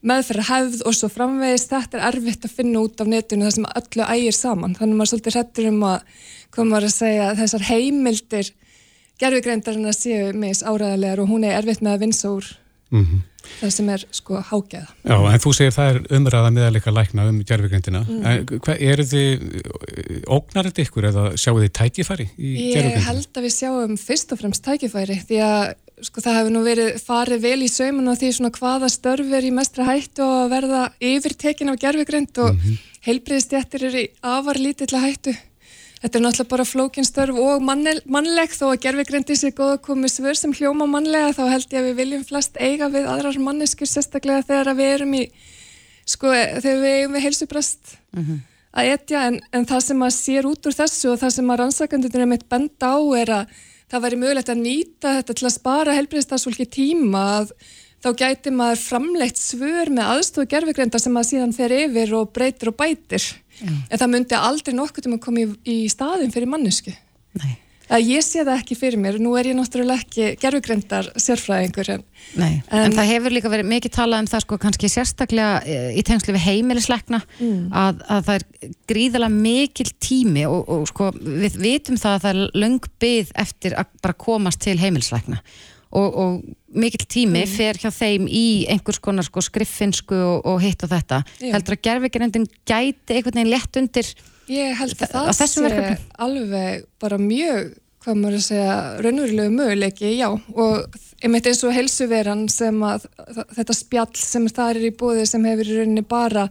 S7: meðferð hefð og svo framvegist þetta er erfitt að finna út af netinu það sem öllu ægir saman. Þannig að maður svolítið hrettur um að koma að segja að þessar heimildir gerfugreindarinn að séu mis áræðilegar og hún er erfitt með að vinsa úr mm -hmm. það sem er sko hágeða.
S2: Já, en þú segir það er umræða meðalega lækna um gerfugreindina. Mm. Er þið, ógnar þetta ykkur eða sjáu þið tækifæri í gerfugrindina?
S7: Ég held að við sjáum fyrst og fremst tækifæri því að sko það hefur nú verið farið vel í saumun og því svona hvaða störf er í mestra hættu og verða yfirtekin af gerfugreind og mm -hmm. heilbriðstjættir eru í afar lítill að hættu Þetta er náttúrulega bara flókinstörf og mannleg. Þó að gerfigrendi sér góða komið svör sem hljóma mannlega þá held ég að við viljum flest eiga við aðrar manneskur sérstaklega þegar við erum í sko þegar við eigum við heilsubrast mm -hmm. að etja. En, en það sem að sér út úr þessu og það sem að rannsakandunir er mitt benda á er að það væri mögulegt að nýta þetta til að spara helbriðstafsfólki tíma að þá gæti maður framleitt svör með aðstofu gerfugreinda sem maður síðan fer yfir og breytir og bætir Já. en það myndi aldrei nokkuð um að koma í, í staðin fyrir mannesku að ég sé það ekki fyrir mér. Nú er ég náttúrulega ekki gerfugrindar sérfræðingur
S3: en, en, en það hefur líka verið mikið talað um það sko kannski sérstaklega eh, í tengslu við heimilisleikna mm. að, að það er gríðalega mikil tími og, og sko við vitum það að það er löng byggð eftir að bara komast til heimilisleikna og, og mikill tími mm. fer hjá þeim í einhvers konar sko, skriffinsku og, og hitt og þetta Já. heldur að gerðvikarendin gæti einhvern veginn lett undir
S7: ég held að það sé alveg bara mjög hvað maður að segja, raunverulegu möguleiki, já, og einmitt eins og helsuveran sem að þetta spjall sem það er í bóði sem hefur í rauninni bara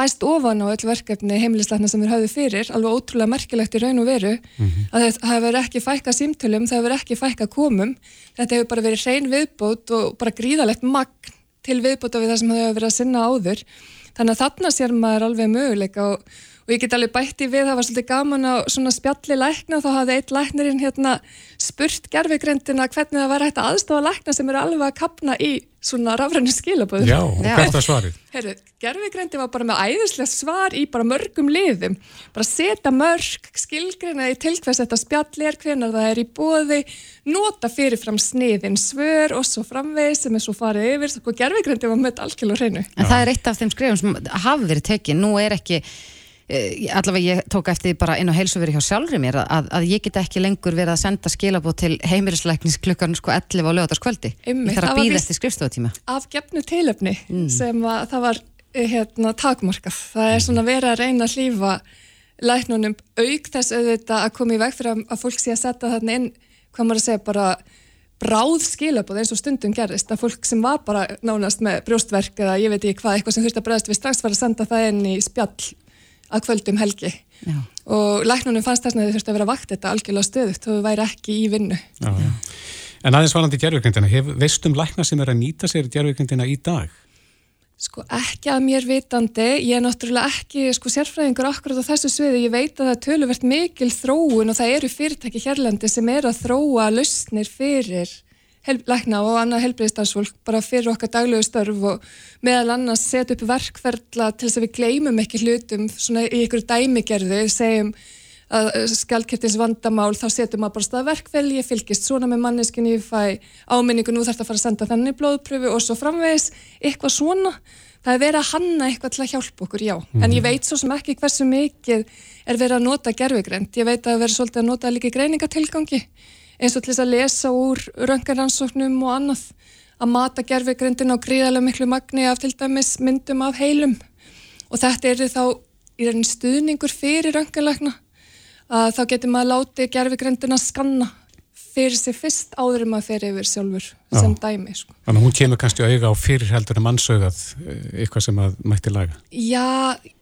S7: bæst ofan á öll verkefni heimilisleikna sem við höfum fyrir, alveg ótrúlega merkilegt í raun og veru, mm -hmm. að það hefur ekki fækka símtölum, það hefur ekki fækka komum, þetta hefur bara verið hrein viðbót og bara gríðalegt magn til viðbóta við það sem það hefur verið að sinna áður, þannig að þarna sér maður alveg möguleika og og ég get alveg bætti við, það var svolítið gaman á svona spjalli lækna, þá hafði eitt læknirinn hérna spurt gerfigrindina hvernig það var hægt að aðstofa lækna sem eru alveg að kapna í svona rafrænu skilaböður.
S2: Já, og hvert var svarið?
S7: Herru, gerfigrindi var bara með æðislega svar í bara mörgum liðum, bara setja mörg skilgrina í tilkvæmst þetta spjalli er hvernig það er í bóði, nota fyrirfram sniðin svör og svo framvegð sem er svo farið yfir, og gerfigrindi var með algjörlega hreinu.
S3: En það er eitt af þeim skrifum sem hafi verið tekið, nú er ekki allavega ég tók eftir bara inn á heilsuveri hjá sjálfur mér að, að ég get ekki lengur verið að senda skilabót til heimilisleiknis klukkan sko 11 á lögataskvöldi ég þarf að býða eftir skrifstofutíma.
S7: af gefnu tilöfni mm. sem að það var eh, hérna, takmarkað. Það er svona verið að reyna að hlýfa læknunum auk þess auðvitað að koma í veg fyrir að fólk sé að setja þarna inn hvað maður að segja bara bráð skilabóð eins og stundum gerist að fólk sem var bara nánast með brjóstverk eða ég veit ekki hvað, eitthvað sem þurfti að bregðast við strax var að senda það inn í spjall að kvöldum helgi
S3: Já.
S7: og læknunum fannst þess að þau þurfti að vera vakt þetta algjörlega stöðugt og þau væri ekki í vinnu.
S2: Já, já. En aðeins varandi gerðvíkendina, veistum lækna sem er að nýta sér gerðvíkendina í dag?
S7: Sko ekki að mér vitandi, ég er náttúrulega ekki sko sérfræðingur akkurat á þessu sviði, ég veit að það er töluvert mikil þróun og það eru fyrirtæki hérlendi sem er að þróa lausnir fyrir lækna og annað helbriðistarsfólk bara fyrir okkar daglegu störf og meðal annars setja upp verkferðla til þess að við gleymum ekki hlutum svona í ykkur dæmigerðu, segjum að skjaldkirtins vandamál þá setjum maður bara staðverkvel, ég fylgist svona með manneskinni, ég fæ áminningu nú þarf það að fara að senda þannig blóðpröfu og svo framvegis, eitthvað svona. Það er verið að hanna eitthvað til að hjálpa okkur, já. Mm. en ég veit svo sem ekki hversu mikið er verið að nota gerfigrænt ég veit að verið svolítið að nota líka greiningatilgangi eins og til þess að lesa úr röngaransóknum og annað að mata gerfigrændin á gríðarlega miklu magni af til dæmis myndum af heilum. Og þetta er þá í raunin stuðningur fyrir röngalækna að þá getur maður látið gerfigrindina skanna fyrir sig fyrst áður um að fyrir yfir sjálfur Já. sem dæmi. Sko.
S2: Þannig að hún kemur kannski auðga á fyrirheldur en mannsauðað eh, eitthvað sem að mætti laga.
S7: Já,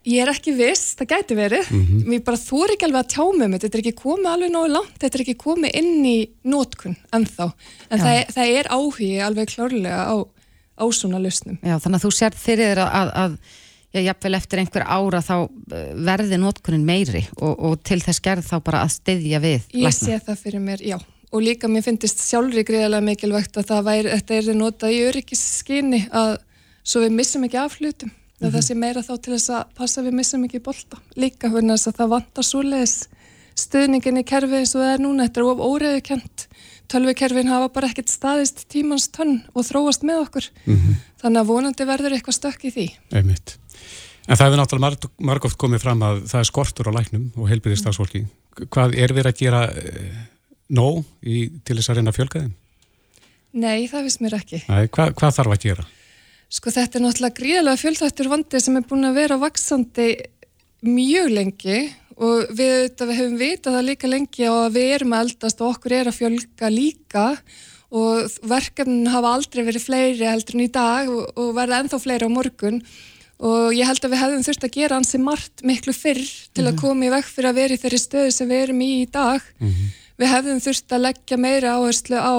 S7: ég er ekki viss, það gæti verið. Mm -hmm. Mér bara þú er ekki alveg að tjá með mig, þetta er ekki komið alveg náðu langt, þetta er ekki komið inn í nótkunn ennþá. En það, það er áhugi alveg klárlega á, á svona lausnum.
S3: Já, þannig að þú sér fyrir þér að, að já, jafnvel eftir einhver ára þá eh, verði nótkunnin meiri og, og til þess gerð þá bara að styðja við
S7: Ég lækna. sé það fyrir mér, já og líka mér finnist sjálfri greiðilega mikilvægt að það væri, þetta er notað í öryggisskinni að svo við missum ekki af hlutum, mm -hmm. það sé meira þá til þess að passa við missum ekki bolta líka hvernig þess að það vantar súleis stuðningin í kerfi eins og það er núna þetta er of óreðukent tölvikerfin hafa bara ekkert staðist tímans tönn og þróast með okkur mm -hmm. þannig að vonandi verður eitthvað stökk í því
S2: Einmitt. En það hefur náttúrulega marg, margóft komið fram að það er skortur á læknum og heilbyrðistafsfólki. Hvað er verið að gera eh, nóg í, til þess að reyna að fjölga þeim?
S7: Nei, það finnst mér ekki.
S2: Nei, hva, hvað þarf að gera?
S7: Sko þetta er náttúrulega gríðilega fjöldhættur vandi sem er búin að vera vaksandi mjög lengi og við, við hefum vitað það líka lengi og við erum að eldast og okkur er að fjölga líka og verkefnin hafa aldrei verið fleiri heldur en í dag og, og verða ennþá fleiri á morgun og ég held að við hefðum þurft að gera hansi margt miklu fyrr til að mhm. koma í vekk fyrir að vera í þeirri stöðu sem við erum í í dag mm -hmm. Við hefðum þurft að leggja meira áherslu á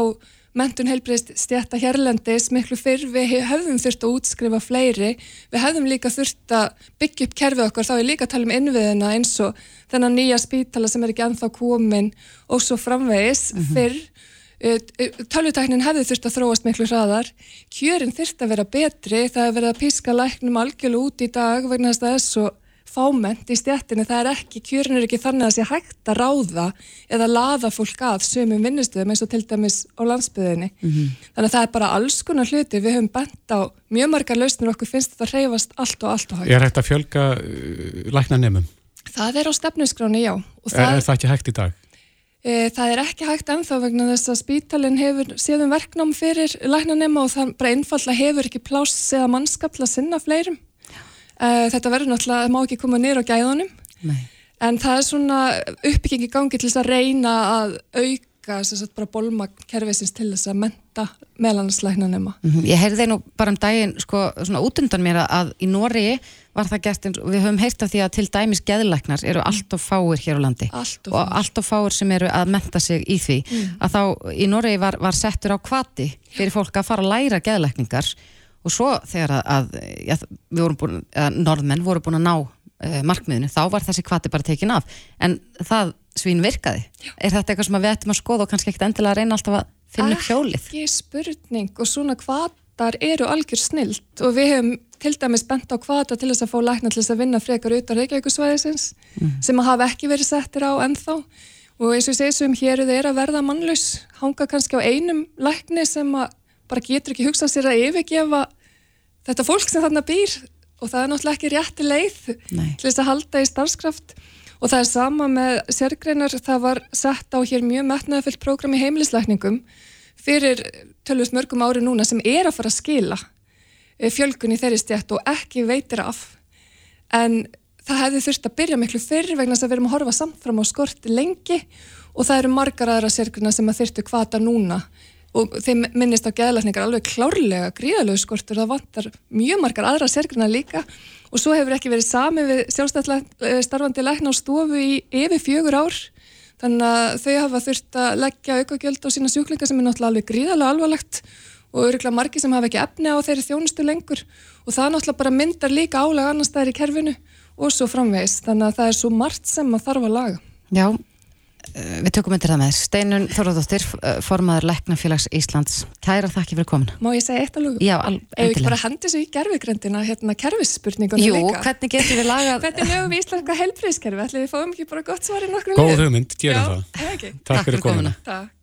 S7: mentun heilbreyðst stjætta hérlendis miklu fyrr, við hefðum þurft að útskrifa fleiri, við hefðum líka þurft að byggja upp kerfið okkar, þá er líka að tala um innviðina eins og þennan nýja spítala sem er ekki anþá komin og svo framvegis. Mm -hmm. fyrr Eh, eh, tölvutæknin hefði þurft að þróast miklu hraðar. Kjörin þurft að vera betri. Það er verið að píska læknum algjörlu út í dag vegna þess að það er svo fáment í stjættinu, það er ekki, kjörin er ekki þannig að það sé hægt að ráða eða laða fólk að sömum vinnustuðum eins og til dæmis á landsbyðinni mm -hmm. þannig að það er bara alls konar hluti við höfum bent á mjög margar lausnir okkur finnst þetta að reyfast allt og allt og hægt
S2: Er hægt að fjölga uh, lækna nefnum?
S7: Það er á stefnusgráni, já
S2: það Er, er það ekki hægt í dag?
S7: E, það er ekki hægt ennþá vegna þess að spítalinn hefur séðum verknám fyrir læknanema og það bara einfalla hefur ekki pláss eða mannskapla sinna fleirum. E, þetta verður náttúrulega, það má ekki koma nýra á gæðunum Nei. en það er svona uppbyggingi gangi til þess að reyna að auka að bara bólma kervisins til þess að menta meðlandslæknanema.
S3: Mm -hmm. Ég heyrði nú bara um daginn sko svona út undan mér að í Nóri var það gert eins og við höfum heyrt af því að til dæmis geðlæknar eru allt of fáir hér á landi
S7: allt
S3: og allt of fáir sem eru að menta sig í því mm. að þá í Nóri var, var settur á kvati fyrir fólk að fara að læra geðlækningar og svo þegar að, að ja, við vorum búin, að norðmenn voru búin að ná uh, markmiðinu, þá var þessi kvati bara tekin af en það svín virkaði Já. er þetta eitthvað sem við ættum að skoða og kannski ekkert endilega að reyna alltaf að finna upp hjólið.
S7: Ekki spurning og svona kvatar eru algjör snilt og við hefum til dæmis bent á kvata til þess að fá lækna til þess að vinna frekar utan Reykjavíkusvæðisins mm. sem að hafa ekki verið settir á ennþá og eins og sem hér er að verða mannlaus, hanga kannski á einum lækni sem að bara getur ekki hugsað sér að yfirgefa þetta fólk sem þarna býr og það er náttúrulega ekki rétti leið Nei. til þess að halda í starfskraft Og það er sama með sérgreinar, það var sett á hér mjög metnaðafyllt prógram í heimilislækningum fyrir tölvist mörgum ári núna sem er að fara að skila eh, fjölgun í þeirri stjætt og ekki veitir af. En það hefði þurft að byrja miklu fyrir vegna þess að við erum að horfa samfram á skort lengi og það eru margar aðra sérgreinar sem að þurftu kvata núna og þeim minnist á geðlækningar alveg klárlega gríðalög skortur, það vantar mjög margar aðra sérgrina líka. Og svo hefur ekki verið sami við sjálfstæðlega starfandi lækna á stofu í yfir fjögur ár. Þannig að þau hafa þurft að leggja aukagjöld á sína sjúklinga sem er náttúrulega alveg gríðalega alvarlegt. Og öruglega margi sem hafa ekki efni á þeirri þjónustu lengur. Og það náttúrulega bara myndar líka álega annar staðir í kerfinu og svo framvegs þannig að það er svo margt sem að þarf að laga.
S3: Já, við tökum undir það með Steinun Þorðardóttir, eh, formaður Læknafélags Íslands. Kæra þakki fyrir komin.
S7: Má ég segja eitt lugu?
S3: Já, alveg.
S7: Ef ekki bara hendi svo í gerfugröndina, hérna kerfisspurningunum
S3: Jú,
S7: líka.
S3: hvernig getur við lagað? *laughs*
S7: Hvernig lögum við íslenska helbriðskerfi? Ætli við fáum ekki bara gott svar í nokkru
S2: Góð hugmynd, gerum það.
S7: Já, ekki.
S2: Takk, Takk fyrir komuna.
S7: Takk.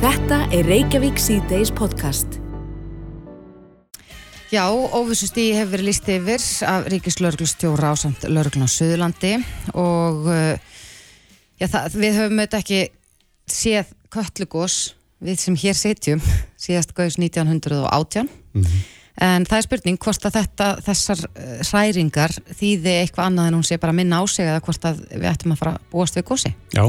S1: Þetta er Reykjavík C-Days podcast.
S3: Já, óvissustí hefur verið líst yfir af Ríkislörglustjóra á samt Lörglun á Suðurlandi og uh, já, það, við höfum auðvitað ekki séð köllugós við sem hér setjum *laughs* síðast gauðs 1918 mm -hmm. en það er spurning hvort að þetta, þessar uh, hræringar þýði eitthvað annað en hún sé bara minna á sig eða hvort að við ættum að fara að búast við gósi.
S2: Já,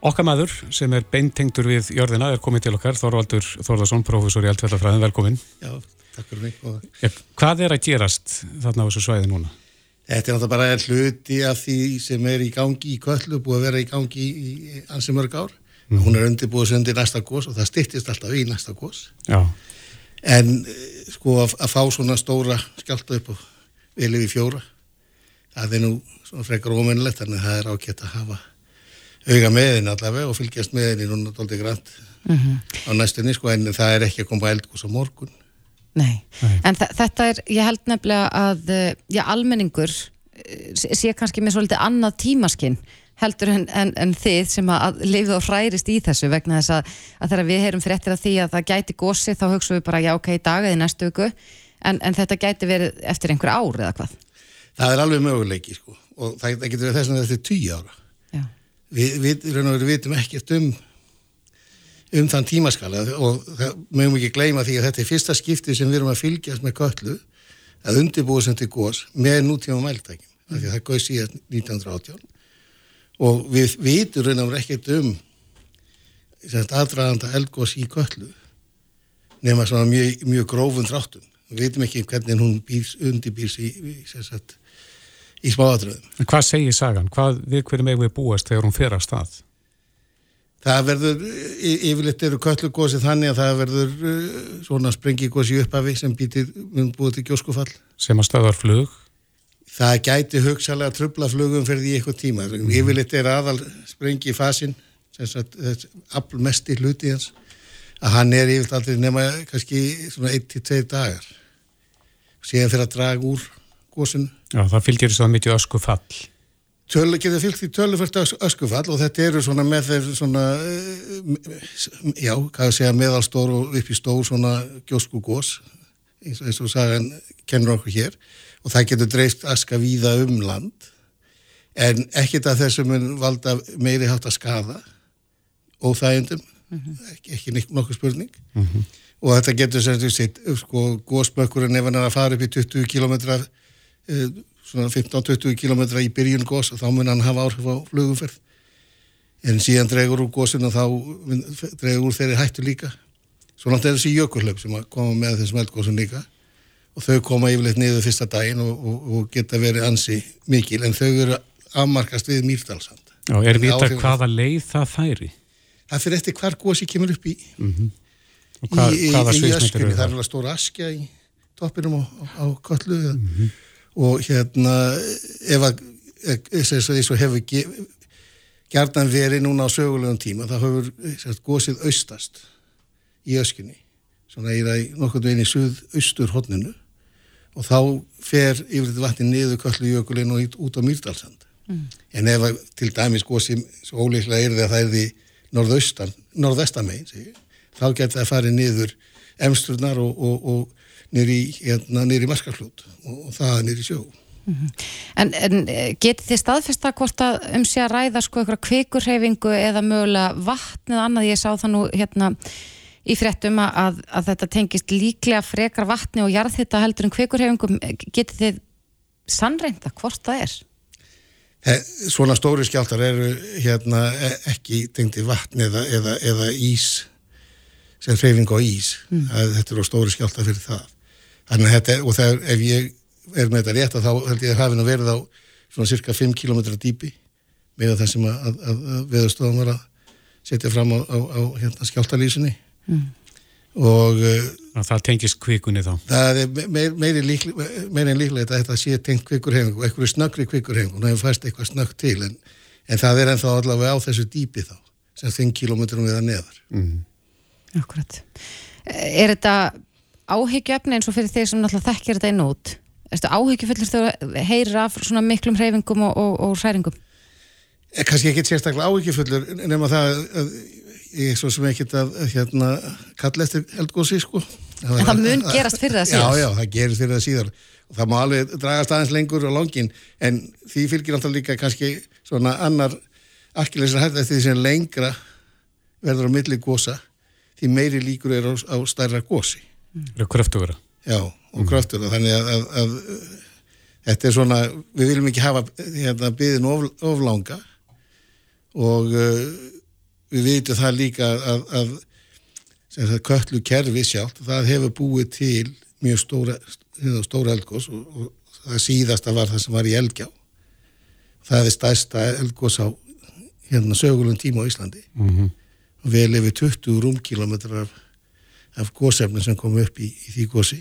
S2: okkar maður sem er beintengtur við jörðina er komið til okkar, Þorvaldur Þorðarsson, professor í Eldfjallafræðin, velkomin.
S8: Já, Takk fyrir mig.
S2: Hvað er að gerast þarna á þessu svæði núna?
S8: Þetta er náttúrulega bara hluti af því sem er í gangi í köllu, búið að vera í gangi í, í ansi mörg ár. Mm. Hún er undirbúið sem undir næsta gós og það stittist alltaf í næsta gós.
S2: Já.
S8: En sko að, að fá svona stóra skjálta upp og vilja við fjóra, það er nú svona frekar ómennilegt, þannig að það er ákveðt að hafa auga meðin allavega og fylgjast meðin í núna doldið grænt mm -hmm. á næstunni, sko, en það er ekki að koma eldgós á morgun.
S3: Nei, Nei. en þetta er, ég held nefnilega að, eh, já, almenningur eh, sé kannski með svolítið annað tímaskinn heldur en, en, en þið sem að lifið og hærist í þessu vegna þess að, að þegar við heyrum fréttir af því að það gæti gósi þá hugsaum við bara já ok, dag eða næstu viku en, en þetta gæti verið eftir einhver ár eða hvað?
S8: Það er alveg möguleiki sko og það, það getur verið þess að þetta er tíu ára. Já. Við, við, við vitum ekkert um um þann tímaskala og mögum ekki gleyma því að þetta er fyrsta skipti sem við erum að fylgjast með köllu að undirbúa sem til gós með nútíma mæltækjum, mm. því að það góð síðan 1918 og við vitur raun og verið ekkert um aðdraganda eldgós í köllu nema svona mjög, mjög grófun þráttum við veitum ekki hvernig hún býrs, undirbýrs í, í, í smáadröðum.
S2: Hvað segir sagan? Hvað við hverjum eigum við búast þegar hún fer að stað?
S8: Það verður, yfirleitt eru köllugósi þannig að það verður uh, svona sprengigósi upphafi sem býtir búið til gjóskufall.
S2: Sem að staðar flug?
S8: Það gæti hugsalega trubla flugum fyrir því eitthvað tíma. Mm. Yfirleitt er aðal sprengi fasin, þess að mest í hluti hans, að hann er yfirleitt aldrei nema kannski svona 1-2 dagar. Síðan fyrir að draga úr gósinu.
S2: Já, það fylgir þess að mikið öskufall.
S8: Tölu, geta fylgt í töluföld öskufall og þetta eru svona með þeir svona, eh, já, hvað ég segja, meðalstór og upp í stór svona gjóskugós, eins og, eins og sagan kennur okkur hér og það getur dreist aska víða um land en ekkert að þessum valda meiri hátt að skada óþægindum, mm -hmm. ekki, ekki nokkuð spurning mm -hmm. og þetta getur þú sitt, sko, gósbökkurinn ef hann er að fara upp í 20 kilometra uh, svona 15-20 km í byrjun gós og þá mun hann hafa áhrif á flugumferð. En síðan dregur úr gósinu og þá dregur úr þeirri hættu líka. Svo náttúrulega er þessi jökullöf sem koma með þessum eldgósun líka. Og þau koma yfirleitt niður fyrsta daginn og, og, og geta verið ansi mikil en þau eru afmarkast við Mýrdalsand
S2: Já, er vita hvaða leið það færi?
S8: Það fyrir eftir hvar gósi kemur upp í.
S2: Mm -hmm.
S8: hva, í, í, í öskunni, það er alveg stóra askja í toppinum á, á kollu mm -hmm og hérna ef að eins og hefur gerðan verið núna á sögulegum tíma það hefur sagt, gósið austast í öskunni. Svona í það nokkur veginn í suð-austur hodninu og þá fer yfir þetta vatni niður Kallujökulinn og út á Mýrdalsand mm. en ef að, til dæmis gósið óleiklega er það að það er því norðaustan, norðvestamegin þá getur það að fara niður emsturnar og, og, og nýri hérna, marskaflút og, og það nýri sjó. Mm -hmm.
S3: En, en eh, getið þið staðfesta hvort að um sig að ræða sko eitthvað kvikurhefingu eða mögulega vatn eða annað, ég sá það nú hérna í fréttum að, að þetta tengist líklega frekar vatni og jarðhitta heldur en kvikurhefingu, getið þið sannreinda hvort það er?
S8: Svona stóri skjáltar eru hérna e, ekki tengti vatni eða, eða, eða ís sem hreyfing á ís mm. þetta er á stóri skjálta fyrir það þannig að þetta, og það, ef ég er með þetta rétt að þá held ég að hafinn að verða á svona cirka 5 km dýpi með það sem að, að, að veðurstofan var að setja fram á, á, á hérna, skjáltalýsinni mm. og
S2: uh, það tengist kvikunni þá
S8: það er meir, meiri en líklega að þetta sé tengt kvikurhengu og eitthvað snöggri kvikurhengu og það er fæst eitthvað snögg til en, en það er ennþá allavega á þessu dýpi þá sem 5 km við að neðar mm.
S3: Akkurat Er þetta áhyggjöfni eins og fyrir þeir sem náttúrulega þekkir þetta einn út Erstu áhyggjufullur þegar heyrir af svona miklum hreyfingum og, og, og hræringum?
S8: Kanski ekki sérstaklega áhyggjufullur nema það að ég svo sem ekki að hérna kalla eftir eldgósi sko
S3: En það, það mun gerast fyrir það síðan?
S8: Já, já, það gerist fyrir það síðan og það má alveg dragast aðeins lengur og langin en því fylgir náttúrulega líka kannski svona annar akkilesar hægt eftir því sem lengra verður á milli gósa því meiri líkur er á, á stærra gósi
S2: Það er kröftugra
S8: Já, og mm. kröftugra þannig að, að, að þetta er svona við viljum ekki hafa hérna, byðin of, oflanga og uh, við vitum það líka að, að köllu kerfi sjálf það hefur búið til mjög stóra, hérna, stóra eldgós og, og það síðasta var það sem var í Elgjá það er stærsta eldgós á hérna sögulum tíma á Íslandi. Mm -hmm. og vel yfir 20 rúmkilometrar af, gósefni sem kom upp í, í því gósi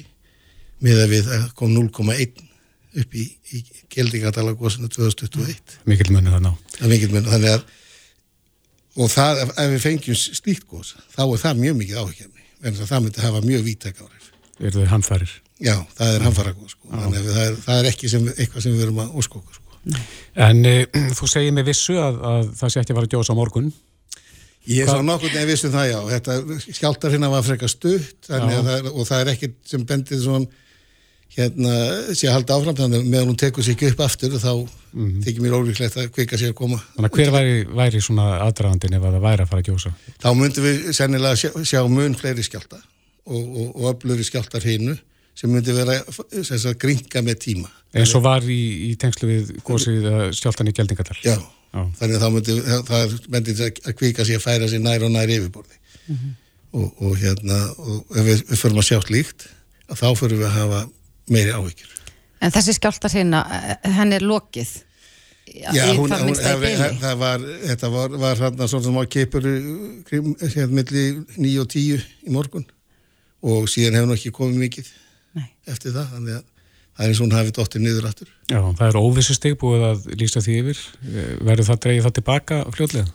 S8: með að við kom 0,1 upp í, í Geldingadala gósinu 2021
S2: Mikið munni það ná
S8: þannig að og það, ef við fengjum slíkt gós þá er það mjög mikið áhengjarni en það myndi hafa mjög vítæk árið
S2: Er það hanfarir?
S8: Já, það er hanfaragóð sko. þannig að það er, það er ekki sem, eitthvað sem við verum að óskóka sko.
S2: En e, þú segir með vissu að, að það sé ekki að fara að gjósa á morgun
S8: Ég er svo nokkur nefn vissum það já. Þetta skjáltar hérna var frekar stutt það, og það er ekkert sem bendið svona hérna sé að halda áfram þannig að meðan hún tekur sér ekki upp aftur þá mm -hmm. tekir mér ólíklegt að kvika sér að koma.
S2: Þannig að hver væri, væri svona aðdragandin ef að það væri að fara að gjósa?
S8: Þá myndum við sennilega sjá, sjá mun fleiri skjálta og, og, og öfluri skjáltar hinnu sem myndi vera að gringa með tíma.
S2: En svo var í, í tengslu við gósið sjálftan í Gjaldingadal
S8: Já, Já, þannig að þá myndi það myndi að kvika sér að færa sér nær og nær yfirborði. Mm -hmm. og, og hérna og ef við, við förum að sjátt líkt að þá förum við að hafa meiri áhyggjur.
S3: En þessi skjáltar hérna, henn er lokið
S8: Já, hún, hún, hef, það var þetta var, var hérna svona sem var keipur hérna millir 9 og 10 í morgun. Og síðan hefur hún ekki komið mikið Nei. eftir það, þannig að það er eins og hún hafið dóttir niður aftur.
S2: Já, það er óvissusteg búið að lýsa því yfir. Verður það dreyið það tilbaka fljóðlega?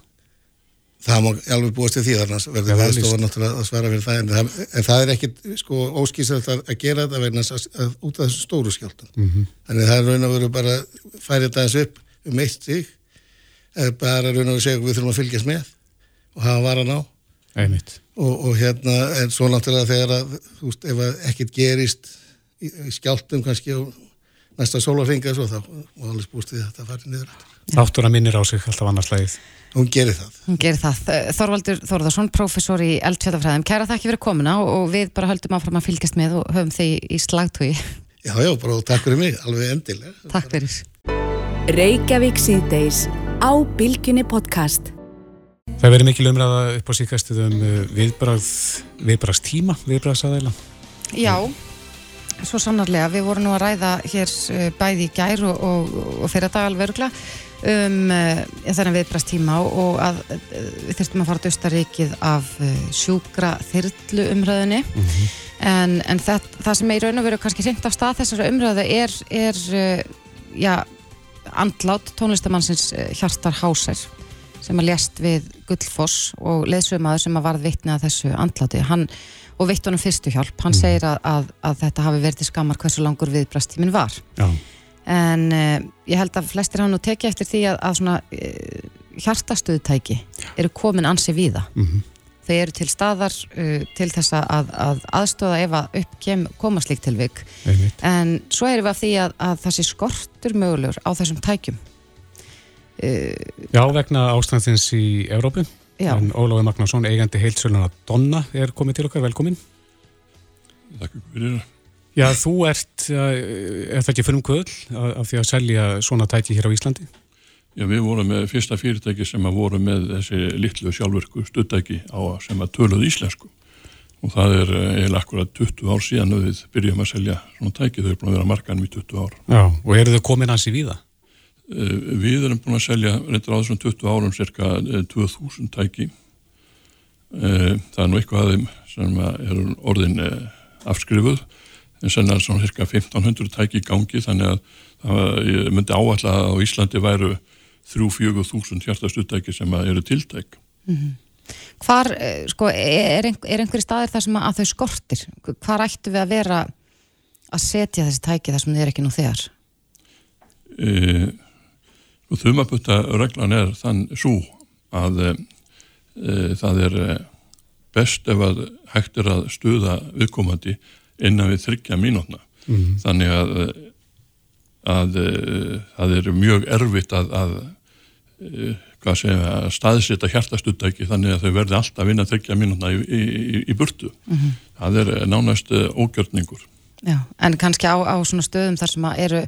S8: Það má alveg búast til því þannig að verður viðstofan náttúrulega að svara fyrir það en það, en það er ekkit sko óskýrslega að gera þetta verðin að, að út af þessu stóru skjáltan. Mm -hmm. Þannig að það er raun og veru bara færið þetta eins upp um eitt stík bara raun og veru segja við þurfum að fylgjast með og hafa varan á.
S2: Einmitt
S8: og, og hérna en svo náttúrulega þegar að þú veist ef ekkert gerist skjáltum kannski og næsta sólarringa svo þá og alveg spúst við þetta að fara niður
S2: Þáttur að minnir á sig alltaf annars lægið
S8: Hún gerir það.
S3: Hún gerir það. Þorvaldur Þorðarsson, professor í eldfjöldafræðum. Kæra þakki fyrir komuna og við bara höldum áfram að fylgjast með og höfum þig í slagtói.
S8: Já, já, bara takk fyrir mig, alveg endilega.
S3: Takk fyrir.
S1: Reykjavík síðdeis á Bilginni podcast.
S2: Það verið mikil umræða upp á síkastuð um uh, viðbræð, viðbræðs tíma, viðbræðsaðeila.
S3: Já, svo sannarlega. Við vorum nú að ræða hér uh, bæði í gær og, og, og fyrir dag alveg örugla um uh, þennan viðbræðs tíma og að við þurftum að fara til Östaríkið af sjúkra þyrlu umræðinni. Mm -hmm. En, en það, það sem er í raun og veru kannski hreint af stað þessara umræðu er, er já, andlát tónlistamannsins Hjartar Hásær sem að lést við Guldfoss og leðsögmaður sem að varð vittni að þessu andláti hann, og vitt honum fyrstu hjálp. Hann mm. segir að, að, að þetta hafi verið skammar hversu langur viðbrastíminn var. Já. en uh, ég held að flestir hann nú tekið eftir því að, að svona uh, hjartastöðutæki eru komin ansi víða. Mm -hmm. þau eru til staðar uh, til þess að aðstöða ef að upp kem, koma slíkt tilvik. En svo erum við að því að sé skortur mögulegur á þessum tækjum.
S2: Já, vegna ástæðins í Evrópu, já. en Ólafur Magnarsson eigandi heilsöluna Donna er komið til okkar, velkomin
S9: Takk fyrir
S2: Já, þú ert, er það ekki fyrir um köðl af því að selja svona tæti hér á Íslandi?
S9: Já, við vorum með fyrsta fyrirtæki sem að voru með þessi litlu sjálfurku stuttæki á sem að töluð íslensku og það er eh, eiginlega akkurat 20 ár síðan að við byrjum að selja svona tæki, þau eru búin að vera markanum í 20 ár.
S2: Já, og eru þau komin hans í víða?
S9: Eh, Við erum búin að selja reyndar á þessum 20 árum cirka eh, 2000 tæki. Eh, Það er nú eitthvað að þeim sem eru orðin eh, afskrifuð, en senna er svona cirka 1500 tæki í gangi, þannig að það myndi áætla að á Íslandi væru 3-4 þúsund hjartastuttæki sem eru tiltæk.
S3: Hvar, eh, sko, er, ein, er einhverju staðir þar sem að, að þau skortir? Hvar ættu við að vera að setja þessi tæki þar sem þið er ekki nú þegar?
S9: e, og þumabutta reglan er þann svo að e, það er e, best ef að hægt er að stuða viðkomandi innan við þryggja mínútna
S2: Mhm.
S9: þannig að, að það er mjög erfitt að, að hvað segja, að staðsita hjartastuttæki þannig að þau verði alltaf að vinna þryggja mínútna í, í, í, burtu það er nánast e, ógjörningur
S3: Já, en kannski á, á svona stöðum þar sem að eru,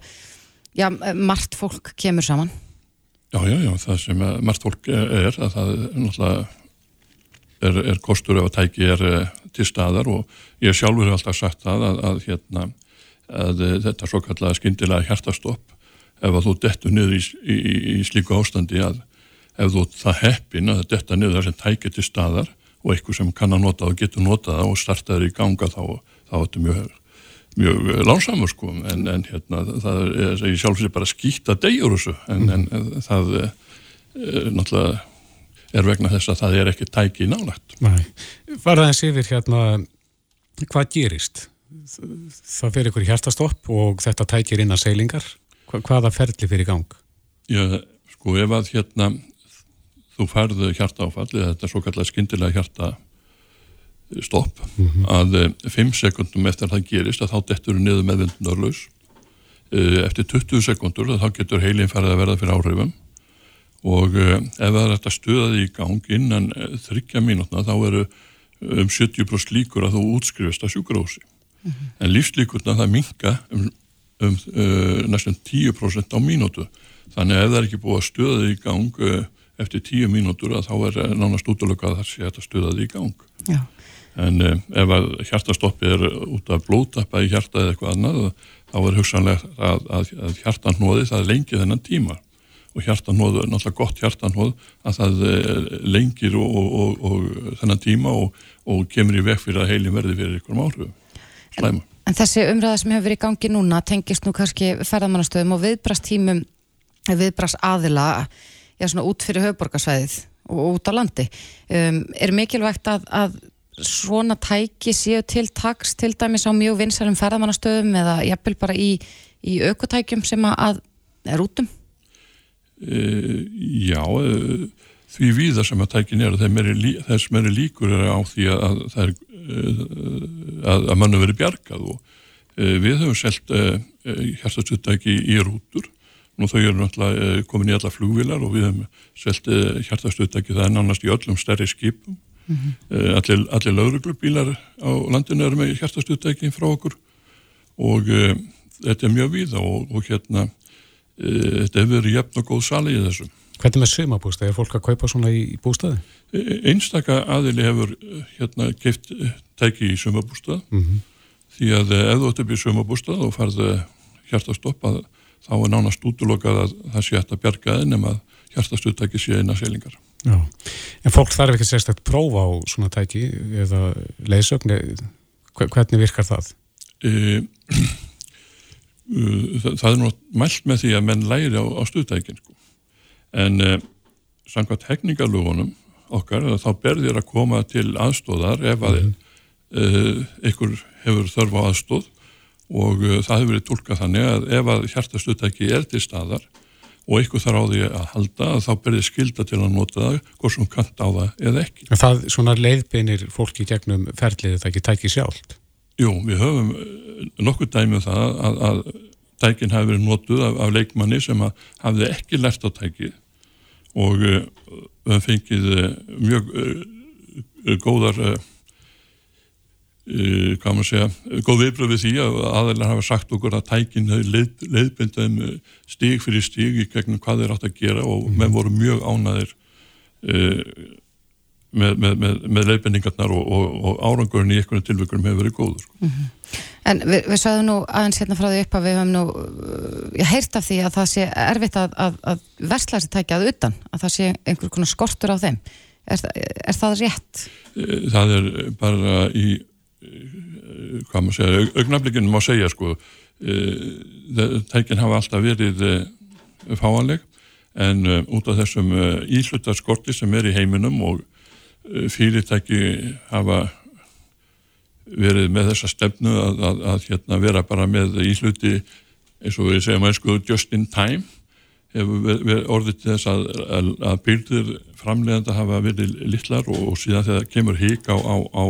S3: já, margt fólk kemur saman.
S9: Já, já, já, það sem að margt fólk er að það er náttúrulega er, er kostur ef að tæki er uh, til staðar og ég sjálfur hef alltaf sagt það að, að hérna að þetta svo kallega skyndilega hjartastopp ef að þú dettur niður í, í, í slíku ástandi að ef þú það heppin að detta niður sem tæki til staðar og eitthvað sem kann að nota og getur notað og startaður í ganga þá, þá er þetta mjög mjög lánsamur sko en, en hérna það er, ég sjálf sér bara skýtt að degjur þessu en, en, en það e, náttúrulega er vegna þess að það er ekki tæki nálagt.
S2: Nei. Var aðeins yfir hérna hvað gerist? Það fyrir ykkur hjartastopp og þetta tækir inn að seilingar. Hva, hvaða ferli fyrir í gang?
S9: Já, sko ef að hérna þú færðu hjarta áfalli, þetta er svo kallega skyndilega hjarta stopp, að eh, fimm sekundum eftir að það gerist að þá dettur niður meðvindunarlaus. Eh, Eftir 20 sekundur þá getur heilin farið að verða fyrir áhrifum og eh, ef það er þetta stuðaði í gang innan eh, þryggja mínútna þá eru um 70% líkur að þú útskrifast að sjúkrahúsi. En lífslíkurna það minka um, um uh, næstum 10% á mínútu. Þannig að ef það er ekki búið að stuða þig í gang eftir 10 mínútur að þá er nánast útlöka að það sé að stuða þig í gang.
S3: Já.
S9: En uh, ef að hjartastoppi er út af blótappa í hjarta eða eitthvað annað þá er hugsanlega að, að, að hjartanóði það lengi þennan tíma og hjartanóð er náttúrulega gott hjartanóð að það uh, lengir og, og, og, þennan tíma og, og kemur í veg fyrir að heilin verði fyrir einhverjum áhrifum. Slæma.
S3: En þessi umræða sem hefur verið í gangi núna tengist nú kannski ferðamannastöðum og viðbrastímum, viðbrast aðila, já svona út fyrir höfuborgarsvæðið og út á landi. Um, er mikilvægt að, að svona tæki séu til taks til dæmis á mjög vinsarum ferðamannastöðum eða jafnvel bara í, í aukotækjum sem að er útum?
S9: Uh, já, uh, því víða sem að tækin eru, þess meiri líkur er á því að, að, er, uh, að, að mannu veri bjargað og við höfum selt hjartastuttæki í, rútur og þau eru náttúrulega komin í alla flugvilar og við höfum selt hjartastuttæki það er nánast í öllum stærri skipum mm -hmm. allir, allir lauruglubílar á landinu eru með hjartastuttæki frá okkur og þetta er mjög víða og, og hérna þetta hefur verið jafn og góð sali í þessu.
S2: Hvernig með sumabústað? Er fólk að kaupa svona í, í bústaði?
S9: Einstaka aðili hefur hérna keift tæki í sumabústað
S2: Mm -hmm.
S9: því að ef þú ætti að byrja sumabústað og farði hjartastoppað þá er nánast útlokað að það sé hægt að bjarga nema að hjartastuttæki sé eina selingar.
S2: Já, en fólk þarf ekki sérstætt prófa á svona tæki eða leysögn, hvernig virkar það? *clears throat*
S9: E, það, er nú mælt með því að menn læri á, á stuðtækin sko. en e, samkvæmt hegningarlugunum okkar þá berðir að koma til aðstóðar ef að mm. e, einhver hefur þörf á aðstóð og það hefur verið tólkað þannig að ef að hjartastuðtæki er til staðar og einhver þarf á því að halda að þá berðir skilda til að nota það hvort sem kant á það eða ekki.
S2: En það svona leiðbeinir fólki gegnum ferlið þetta ekki tæki sjálft?
S9: Jú, við höfum nokkur dæmið það að, að tækin hafi verið notuð af, af leikmanni sem hafði ekki lært á tæki og við höfum fengið uh, mjög uh, hvað maður segja, góð viðbröð við því að aðeinar hafa sagt okkur að tækin leið, leiðbindum stíg fyrir stíg í gegnum hvað þeir átt að gera og mm. menn voru mjög ánaðir með, með, með, með leifinningarnar og, og, og árangurinn í einhvern tilvíkurum hefur verið góður. Sko.
S3: Mm -hmm. En við, við sagðum nú aðeins hérna frá því upp að við höfum nú, ég heirt af því að það sé erfitt að, að, að versla þessi tækjað utan, að það sé einhver konar skortur á þeim. Er, er það rétt?
S9: Eh, það er bara í, hvað maður segja, augnablikinu má segja sko, tækjan hafa alltaf verið fáanleg en út af þessum íhlutaskorti sem er í heiminum og fyrirtæki hafa verið með þessa stefnu að, að, að hérna, vera bara með í hluti eins og við segjum einsku just in time hefur orðið til þess að, að byrðir framleganda hafa verið litlar og, og síðan þegar kemur hík á, á, á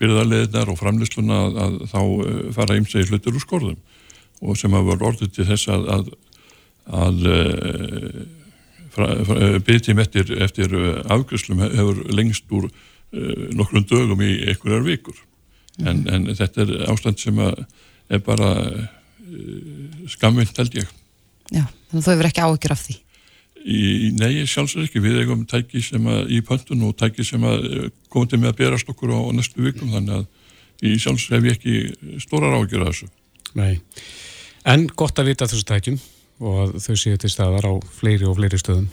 S9: byrðarleðinar og framleysluna að þá e, fara ímsegi hlutir úr skorðum og sem hafa orðið til þess að að e, byrðtíma eftir, eftir afgjörslu hefur lengst úr nokkrum dögum í einhverjar vikur. En, en þetta er ástand sem er bara skamvind held ég.
S3: Já, þannig að þú hefur ekki áhyggjur af því
S9: í, Nei, sjálfsög ekki, við eigum tæki sem að í pöntun og tæki sem að komið til með að berast okkur á, á næstu vikum. Þannig að í sjálfsög hef ég ekki stórar áhyggjur af þessu.
S2: Nei, en gott að vita þessu tækjum og að þau séu til staðar á fleiri og fleiri stöðum.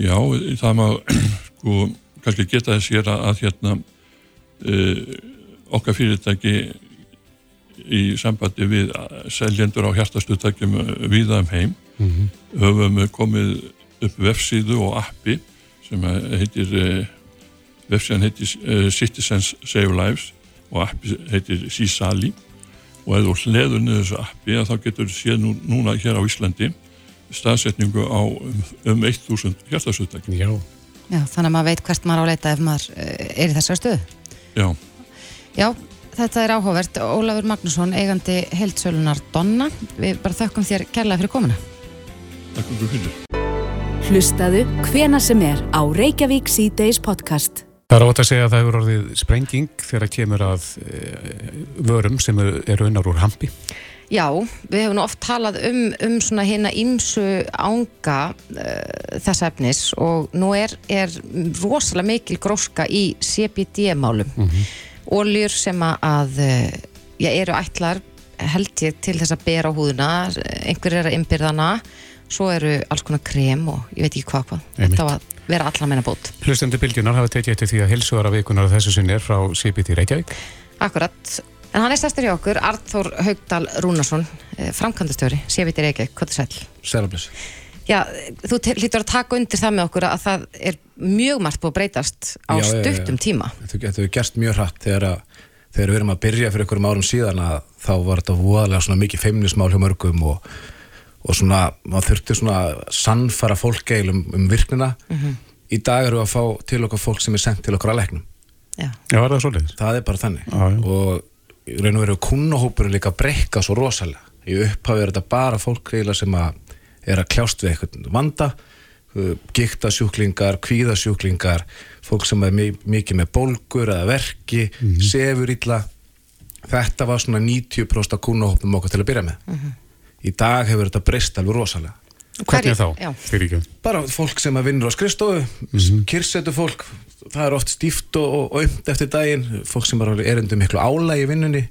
S9: Já, það maður *clears throat* sko kannski geta þess hér að, að hérna uh, okkar fyrirtæki í sambandi við seljendur á hjartastuðtækjum viða um heim mm -hmm. höfum komið upp vefsíðu og appi sem heitir uh, vefsíðan heitir uh, Citizens Save Lives og appi heitir Sísali og ef þú hleður niður þessu appi þá getur þú séð nú, núna hér á Íslandi staðsetningu á um, um 1000 hjartastuðtækjum
S2: Já
S3: Já, þannig að maður veit hvert maður áleita ef maður eh, er í þessar stöðu.
S9: Já.
S3: Já, þetta er áhugavert. Ólafur Magnússon, eigandi heldsölunar Donna. Við bara þökkum þér kærlega fyrir komuna.
S9: Takk fyrir fyrir.
S1: Hlustaðu hvena sem er á Reykjavík C-Days podcast.
S2: Það er ótt að segja að það hefur orðið sprenging þegar kemur að e, vörum sem eru unnar úr hampi.
S3: Já, við hefum oft talað um, um svona hérna ímsu ánga uh, þess efnis og nú er, er rosalega mikil gróska í CBD-málum. Mm -hmm. Óljur sem að, já, eru ætlar held ég til þess að bera á húðuna, einhver er að ymbirðana, svo eru alls konar krem og ég veit ekki hvað hvað. Þetta var vera allar meina bót.
S2: Hlustendur bylgjunar hafa tekið eftir því að hilsuara vikunar þessu sinni er frá CBD Reykjavík.
S3: Akkurat. En hann er stærstur í okkur, Arþór Haugdal Rúnarsson, framkvæmdastöri, sévitir Reykjavík, hvað er sæl?
S10: Sælabless.
S3: Já, þú lítur að taka undir það með okkur að það er mjög margt búið að breytast á já, stuttum já, já. tíma.
S10: Þetta hefur gerst mjög hratt þegar, að, þegar við erum að byrja fyrir einhverjum árum síðan að þá var þetta voðalega svona mikið feimnismál hjá mörgum og, og svona, maður þurfti svona sannfara fólkgeilum um virknina. Mm -hmm. Í dag eru við að fá til okkar fólk sem er sendt til okkar að leiknum.
S2: Já, já, er það svolítið?
S10: Það er bara þannig. Og raun og veru kunnahópurinn líka breyka svo rosalega. Í upphafi er þetta bara fólk sem að er að kljást við eitthvað vanda, uh, gíktasjúklingar, kvíðasjúklingar, fólk sem er mikið með bólgur eða verki, mm -hmm. sefur illa. Þetta var svona 90% af kunnahópum okkar til að byrja með. Mm -hmm. Í dag hefur þetta breyst alveg rosalega.
S2: Hvernig þá?
S10: Já. Bara fólk sem að vinnur á skrifstofu, mm -hmm. kyrsetu fólk, það er oft stíft og önd eftir daginn, fólk sem bara er undir miklu álægi í vinnunni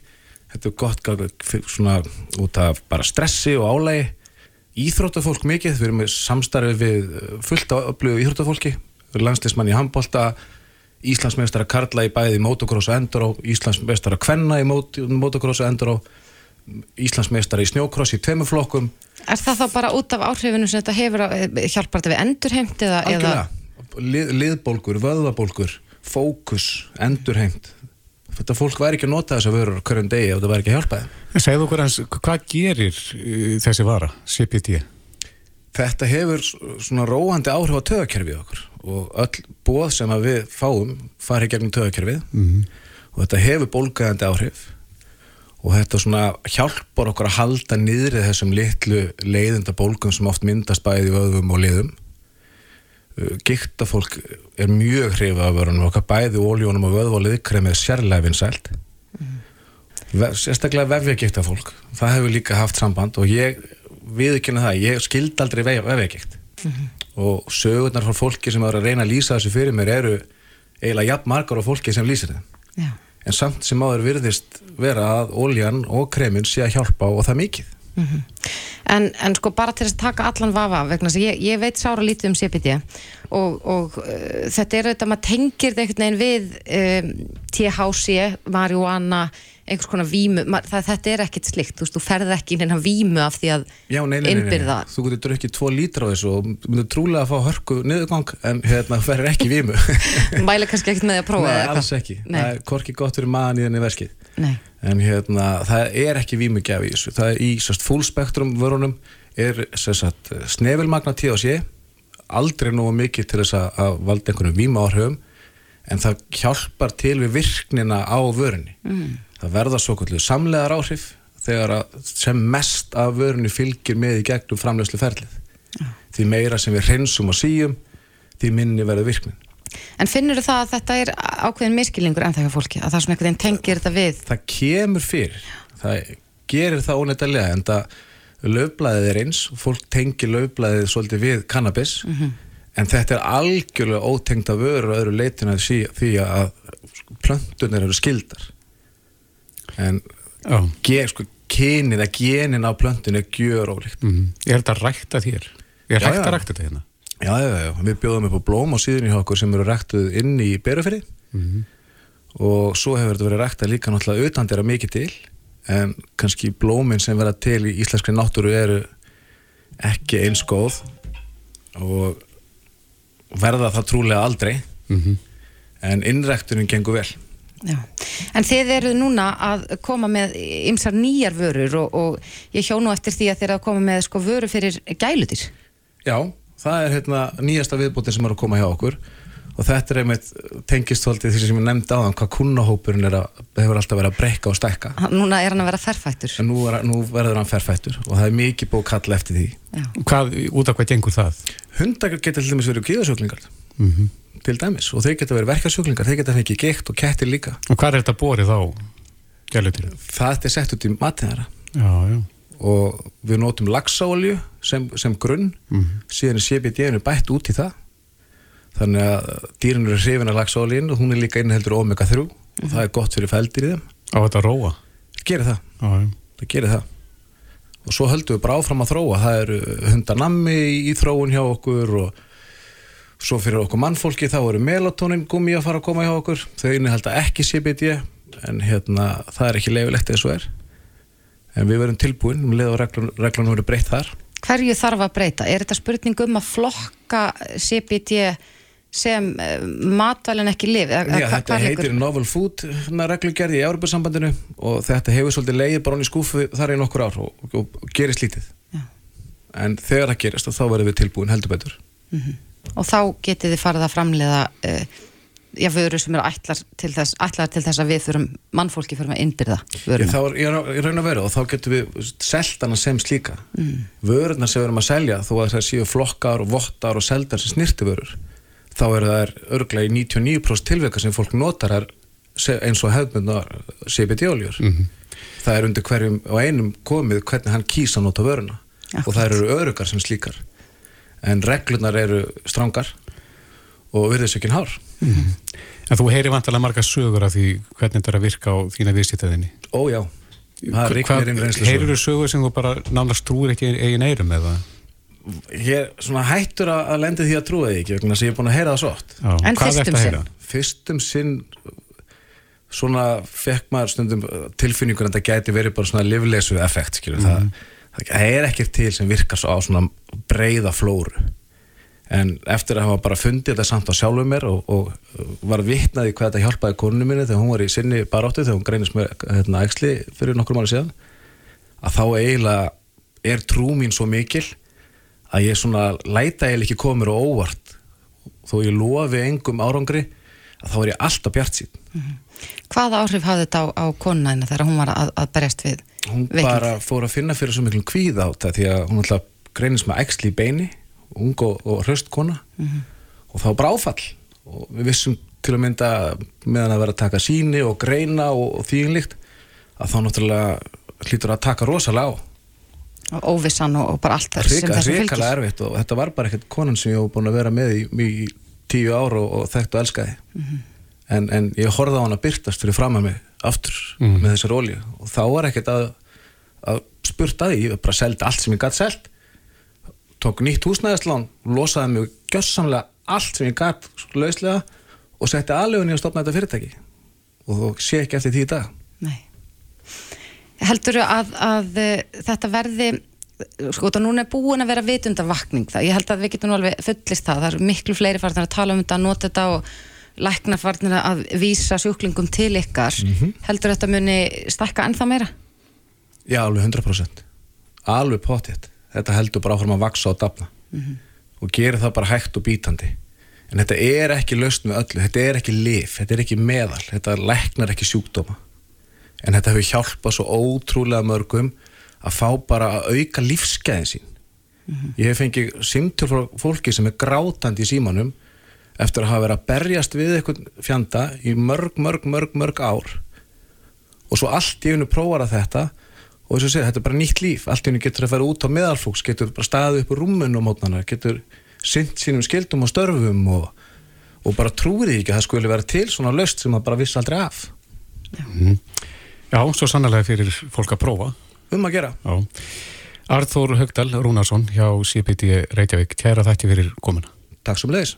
S10: þetta er gott svona út af bara stressi og álægi íþróttafólk mikið, við erum með samstarfi við fullt á öflugu íþróttafólki landslismann í handbólta Íslandsmeistara Karla í bæði motocross og enduró, Íslandsmeistara Kvenna í motocross og enduró Íslandsmeistara í snjókross í tveimuflokkum
S3: Er það þá bara út af áhrifinu sem þetta hefur hjálpar þetta við endurheimt eða?
S10: Algjörlega, Lið, liðbólgur, vöðvabólgur fókus, endurheimt þetta fólk væri ekki að nota þess að vera hverjum degi ef það væri ekki að hjálpa
S2: þeim Segðu okkur hans, hvað gerir uh, þessi vara, CPT?
S10: Þetta hefur svona róandi áhrif á töðakerfið okkur og öll bóð sem við fáum fari gegnum töðakerfið mm -hmm. og þetta hefur bólgæðandi áhrif og þetta svona hjálpar okkur að halda niðrið þessum litlu leiðenda bólgum sem oft myndast bæði vöðum og liðum gikta fólk er mjög hrifað af vörunum okkar bæði óljónum og vöðvólið kremið sérlega vinsælt mm. sérstaklega vefjagikta fólk það hefur líka haft samband og ég viðkynna það, ég skild aldrei vefjagikt mm -hmm. og sögurnar frá fólki sem er að reyna að lýsa þessu fyrir mér eru eiginlega jafn margar á fólki sem lýsir þeim
S3: Já.
S10: en samt sem áður virðist vera að óljan og kremin sé að hjálpa og það mikið.
S3: En, en sko bara til að taka allan vafa vegna þess að ég, ég veit sára lítið um CBD og, og uh, þetta er auðvitað maður tengir þetta einhvern veginn við um, THC, marihuana einhvers konar vímu, það, þetta er ekkit slikt, þú veist, þú ferð ekki inn að vímu af því að
S10: Já, nei, nei, nei, nei. þú getur drukkið tvo lítra á þessu og myndir trúlega að fá hörku niðurgang en hérna ferður ekki vímu. *laughs*
S3: Mæla kannski ekkit með að prófa
S10: Nei, alls ekki, það er korki gott fyrir maðan í þenni verskið en hérna, það er ekki vímugjafi í þessu, það er í sérst full spektrum vörunum er sérst snefilmagna THC aldrei nógu mikið til þess að, valda einhvern víma áhrifum en það
S3: Mm.
S10: verða svo kvöldu samlegar áhrif þegar að sem mest af vörunni fylgir með í gegnum framlegslu ferlið því meira sem við hreinsum og síum því minni verður virknin.
S3: En finnur það að þetta er ákveðin miskilningur en hjá fólki, að það svona einhvern veginn tengir þetta við?
S10: Það kemur fyrir. Það gerir það ónættilega en það löfblæðið er eins fólk tengir löfblæðið svolítið við cannabis en þetta er algjörlega ótengda vörur og öðru leitinu að því að plöntunar eru skildar en
S2: Já.
S10: ge, sko, kynið að genin á plöntun er gjör ólíkt
S2: Mm. Ég held að rækta þér. Ég er
S10: Já,
S2: að rækta þetta hérna.
S10: já, já, já, við bjóðum upp á blóm á síðunni hjá okkur sem eru ræktuð inn í berufyrði og svo hefur þetta verið ræktað líka náttúrulega utan þeirra mikið til. En kannski blómin sem verða til í íslenskri náttúru eru ekki eins góð og verða það trúlega aldrei. En innræktunin gengur vel
S3: Já. En þið eru núna að koma með ymsar nýjar vörur og, og ég hjó nú eftir því að þið eru að koma með sko vöru fyrir gælutir.
S10: Já, það er hérna nýjasta viðbútin sem er að koma hjá okkur og þetta er einmitt tengist svolítið því sem ég nefndi áðan hvað kunnahópurinn er að, hefur alltaf verið að breyka og stækka
S3: Núna er hann að vera ferfættur.
S10: en nú, er, nú verður hann ferfættur og það er mikið búið að kalla eftir því
S2: Hvað, út af hvað gengur það?
S10: Hundar geta til dæmis verið
S2: Mm
S10: til dæmis og þeir geta verið verkasjóklingar þeir geta fengið geikt og kettir líka.
S2: Og hvað er þetta borið á gælutir?
S10: það er sett út í
S2: já.
S10: og við notum laxaolju sem, sem grunn.
S2: Mhm.
S10: síðan er CBD-inu bætt út í það. Þannig að dýrin eru hrifin af laxaoljun og hún er líka inniheldur omega 3 og það er gott fyrir fældir í þeim.
S2: Á þetta róa?
S10: gerir það,
S2: Já, já.
S10: það gerir það. Og svo höldum við bara áfram að þróa. Það eru hundanammi í þróun hjá okkur og svo fyrir okkur mannfólki þá eru melatonin gummi að fara að koma hjá okkur þau innihalda ekki CBD en hérna það er ekki leifilegt eins og er en við verum tilbúin um leið og reglun, reglunum verður breytt þar
S3: Hverju þarf að breyta? Er þetta spurning um að flokka CBD sem uh, matvælin ekki lif?
S10: Já, þetta heitir Novel Food reglugerði í Európa-sambandinu og þetta hefur svolítið leiðið bara hann í skúfu þar í nokkur ár og, og, gerist lítið
S3: Já.
S10: en þegar það gerist þá verðum við tilbúin heldur betur
S3: Og þá getið þið farið að framleiða uh, já, vöru sem eru ætlar til þess, ætlar til þess að við fyrir mannfólki fyrir að innbyrða
S10: Ég,
S3: vöruna.
S10: þá er ég í raun að vera og þá getum við selt hana sem slíka.
S3: Mm.
S10: vörurnar sem við erum að selja þó að það séu flokkar og vottar og seldar sem snirti vörur þá eru það örglega í 99% tilveika sem fólk notar er eins og hefðbundna CBD-oljur það er undir hverjum og einum komið hvernig hann kýsa að nota vöruna. Og það eru örugar sem slíkar en reglunar eru strangar og virðisökin hár
S2: En þú heyri vantilega marga sögur af því hvernig þetta er að virka á þína viðstýttaðinni.
S10: Ó já, það rignir inn reynslu
S2: Heyrir þú sögur sem þú bara nánast trúir ekki eigin eirum eða?
S10: Ég er svona hættur að að lendi því að trúa því ekki vegna þess að ég er búin að heyra það svo oft
S2: Já, En hvað fyrst ertu um að heyra? sinn?
S10: Fyrstum sinn svona fekk maður stundum tilfinningur en það gæti verið bara svona livleysu effekt skilur það, það er ekkert til sem virkar svo á svona breiða flóru. En eftir að hafa bara fundið þetta samt á sjálfum mér og, og uh, var vitnaði hvað þetta hjálpaði konunum minni þegar hún var í sinni baráttu þegar hún greinist með hérna, æxli fyrir nokkur mánu síðan að þá eiginlega er trú mín svo mikil að ég svona læta eiginlega ekki komur og óvart. Þó ég lofi engum árangri að þá er ég alltaf bjart sín
S3: Hvaða áhrif hafði þetta á, á konuna þegar hún var að, að berjast við
S10: hún
S3: veikindi?
S10: bara fór að finna fyrir svo miklum kvíð á þetta því að hún alltaf greinist með æxli í beini ung og, og hraust kona
S3: Mhm.
S10: og þá bara áfall og við vissum til að mynda meðan að vera að taka síni og greina og, og þýðinlíkt að þá náttúrulega hlýtur að taka rosalega á
S3: og óvissan og, og bara allt það sem þessu
S10: ríkala
S3: fylgir
S10: erfitt og þetta var bara ekkert konan sem ég hef búin að vera með í, í tíu ár og, þekkt og elskaði
S3: Mhm.
S10: en, en ég horfði á hana byrtast fyrir fram að mig aftur
S2: Mhm.
S10: með þessar olíu. Og þá var ekkert að, að spurt að því, ég bara seldi allt sem ég gætt selt. Tók nýtt húsnæðislán losaði mig gjössamlega allt sem ég gætt lauslega og setti aðlögunni að stopna þetta fyrirtæki. Og þú sé ekki eftir því í dag.
S3: Nei. Heldur að, að uh, þetta verði sko þetta núna er búin að vera vitundavakning það, ég held að við getum nú alveg fullist það, það eru miklu fleiri farnir að tala um þetta, að nota þetta og lækna farnir að vísa sjúklingum til ykkar,
S10: Mhm.
S3: heldur þetta muni stækka ennþá meira?
S10: Já, alveg 100% alveg potið, þetta heldur bara áfram að vaksa og dafna. Og gerir það bara hægt og bítandi. En þetta er ekki lausn með öllu, þetta er ekki lif þetta er ekki meðal, þetta læknar ekki sjúkdóma. En þetta hefur hjálpað svo ótrúlega mörgum að fá bara að auka lífsgæðin sín. Ég hef fengið simtur frá fólki sem er grátandi í símanum eftir að hafa verið að berjast við eitthvað fjanda í mörg, mörg, mörg, mörg ár og svo allt í einu prófar að þetta og þess að segja, þetta er bara nýtt líf allt í einu getur að fara út á meðalflóks getur bara staðið upp úr rúmun og mótnana getur sint sínum skildum og störfum og, og bara trúið ekki að það skuli vera til svona löst sem það bara vissi aldrei af
S2: Já, svo sannlega fyrir fólk að prófa.
S10: um að gera
S2: Já. Arþór Högdal Rúnarsson hjá CPD Reykjavík, kæra þætti fyrir komuna.
S10: Takk sem leiðis